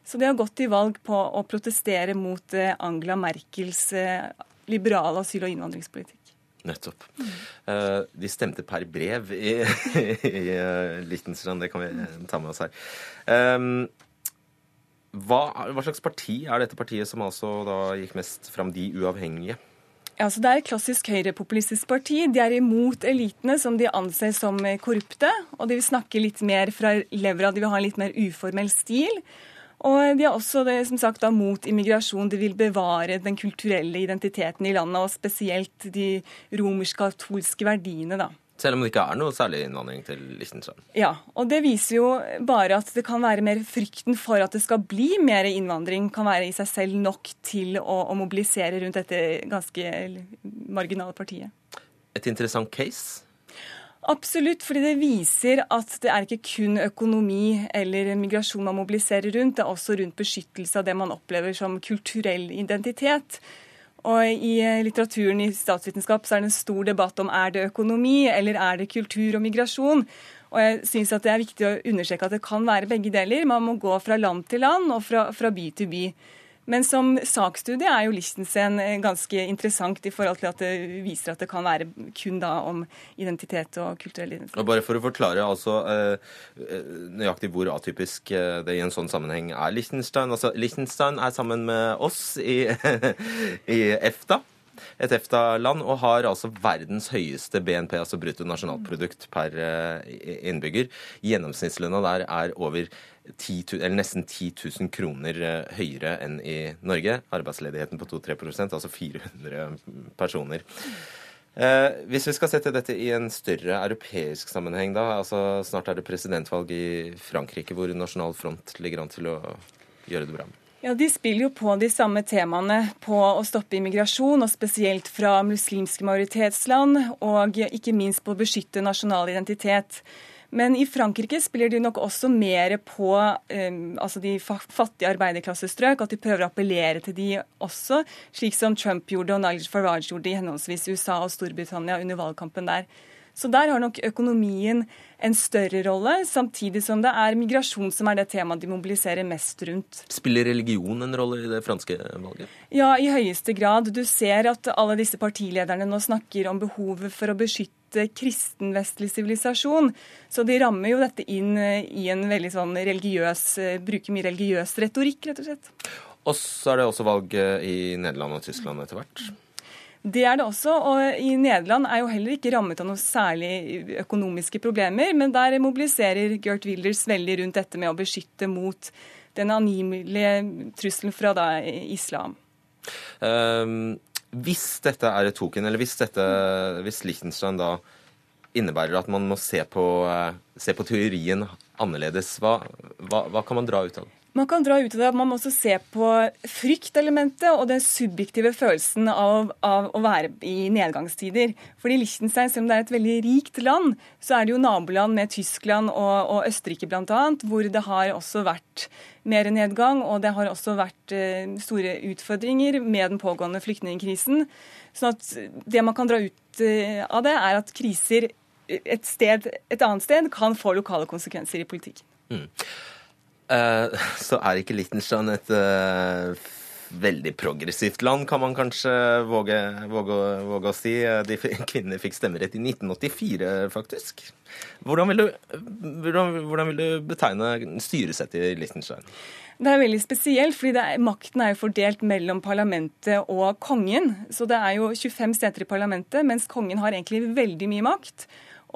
Så de har gått til valg på å protestere mot eh, Angela Merkels eh, liberale asyl- og innvandringspolitikk. Nettopp. Uh, de stemte per brev i, i uh, Liechtenstein, det kan vi ta med oss her. Um, hva, hva, slags parti er dette partiet som altså da gikk mest fram, de uavhengige? Ja, så Det er et klassisk høyrepopulistisk parti. De er imot elitene, som de anser som korrupte. Og de vil snakke litt mer fra levra, de vil ha en litt mer uformell stil. Og de er også det, som sagt, da, mot immigrasjon. De vil bevare den kulturelle identiteten i landet, og spesielt de romersk-katolske verdiene. da. Selv om det ikke er noe særlig innvandring til Liechtenstein? Ja, og det viser jo bare at det kan være mer frykten for at det skal bli mer innvandring, kan være i seg selv nok til å, å mobilisere rundt dette ganske marginale partiet. Et interessant case? Absolutt, fordi det viser at det er ikke kun økonomi eller migrasjon man mobiliserer rundt, det er også rundt beskyttelse av det man opplever som kulturell identitet. Og I litteraturen i statsvitenskap så er det en stor debatt om er det økonomi eller er det kultur og migrasjon. Og jeg synes at Det er viktig å understreke at det kan være begge deler. Man må gå fra land til land og fra, fra by til by. Men som sakstudie er jo Liechtenstein eh, ganske interessant i forhold til at det viser at det kan være kun da om identitet og kulturell identitet. Og bare for å forklare altså eh, eh, nøyaktig hvor atypisk det i en sånn sammenheng er Lichtenstein. Altså Lichtenstein er sammen med oss i, i EFTA et EFTA-land og har altså verdens høyeste BNP, altså bruttonasjonalprodukt per innbygger. Gjennomsnittslønna der er over 10, eller nesten 10 000 kroner eh, høyere enn i Norge. Arbeidsledigheten på 2-3% altså 400 personer. Eh, hvis vi skal sette dette i en større europeisk sammenheng, da. altså Snart er det presidentvalg i Frankrike, hvor Nasjonal Front ligger an til å gjøre det bra. Ja, De spiller jo på de samme temaene på å stoppe immigrasjon, og spesielt fra muslimske majoritetsland, og ikke minst på å beskytte nasjonal identitet. Men i Frankrike spiller de nok også mer på um, altså de fattige arbeiderklassestrøk, at de prøver å appellere til de også, slik som Trump gjorde og Nigel Farage gjorde i henholdsvis USA og Storbritannia under valgkampen der. Så der har nok økonomien en større rolle, samtidig som det er migrasjon som er det temaet de mobiliserer mest rundt. Spiller religion en rolle i det franske valget? Ja, i høyeste grad. Du ser at alle disse partilederne nå snakker om behovet for å beskytte kristen vestlig sivilisasjon. Så de rammer jo dette inn eh, i en veldig sånn religiøs eh, Bruker mye religiøs retorikk, rett og slett. Og så er det også valg eh, i Nederland og Tyskland etter hvert. Det er det også. Og i Nederland er jo heller ikke rammet av noe særlig økonomiske problemer, men der mobiliserer Gert Wilders veldig rundt dette med å beskytte mot den angivelige trusselen fra da, islam. Um, hvis dette er et token, eller hvis, dette, hvis Liechtenstein da innebærer at man må se på, eh, se på teorien annerledes, hva, hva, hva kan man dra ut av det? Man kan dra ut av det at man må også se på fryktelementet og den subjektive følelsen av, av, å være i nedgangstider. Fordi Liechtenstein, selv om det er et veldig rikt land, så er det jo naboland med Tyskland og, og Østerrike bl.a., hvor det har også vært mer nedgang, og det har også vært uh, store utfordringer med den pågående flyktningkrisen. Sånn at det man kan dra ut uh, av det, er at kriser et, sted, et annet sted kan få lokale konsekvenser i politikken. Mm. Eh, så er ikke Liechtenstein et eh, veldig progressivt land, kan man kanskje våge, våge, våge, å si. De kvinner fikk stemmerett i 1984, faktisk. Hvordan vil du, hvordan, hvordan vil du betegne styresettet i Liechtenstein? Det er veldig spesielt, fordi er, makten er jo fordelt mellom parlamentet og kongen. Så det er jo 25 seter i parlamentet, mens kongen har egentlig veldig mye makt.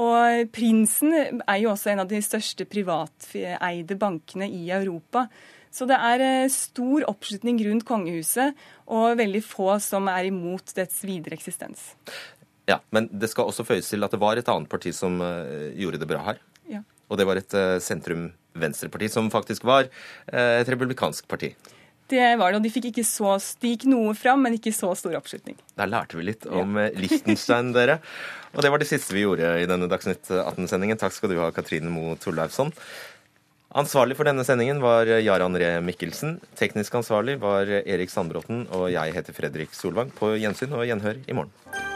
Og prinsen er jo også en av de største privateide bankene i Europa. Så det er eh, stor oppslutning rundt kongehuset, og veldig få som er imot dets videre eksistens. Ja, Men det skal også føyes til at det var et annet parti som uh, gjorde det bra her. Ja. Og det var et uh, sentrum-venstreparti, som faktisk var et republikansk parti. Det var det, og de fikk ikke så, stik noe fram, men ikke så stor oppslutning. Der lærte vi litt om ja. Liechtenstein, dere. Og det var det siste vi gjorde i denne Dagsnytt 18-sendingen. Takk skal du ha, Katrine Moe Torleifsson. Ansvarlig for denne sendingen var Jarand Ree Mikkelsen. Teknisk ansvarlig var Erik Sandbråten, og jeg heter Fredrik Solvang. På gjensyn og gjenhør i morgen.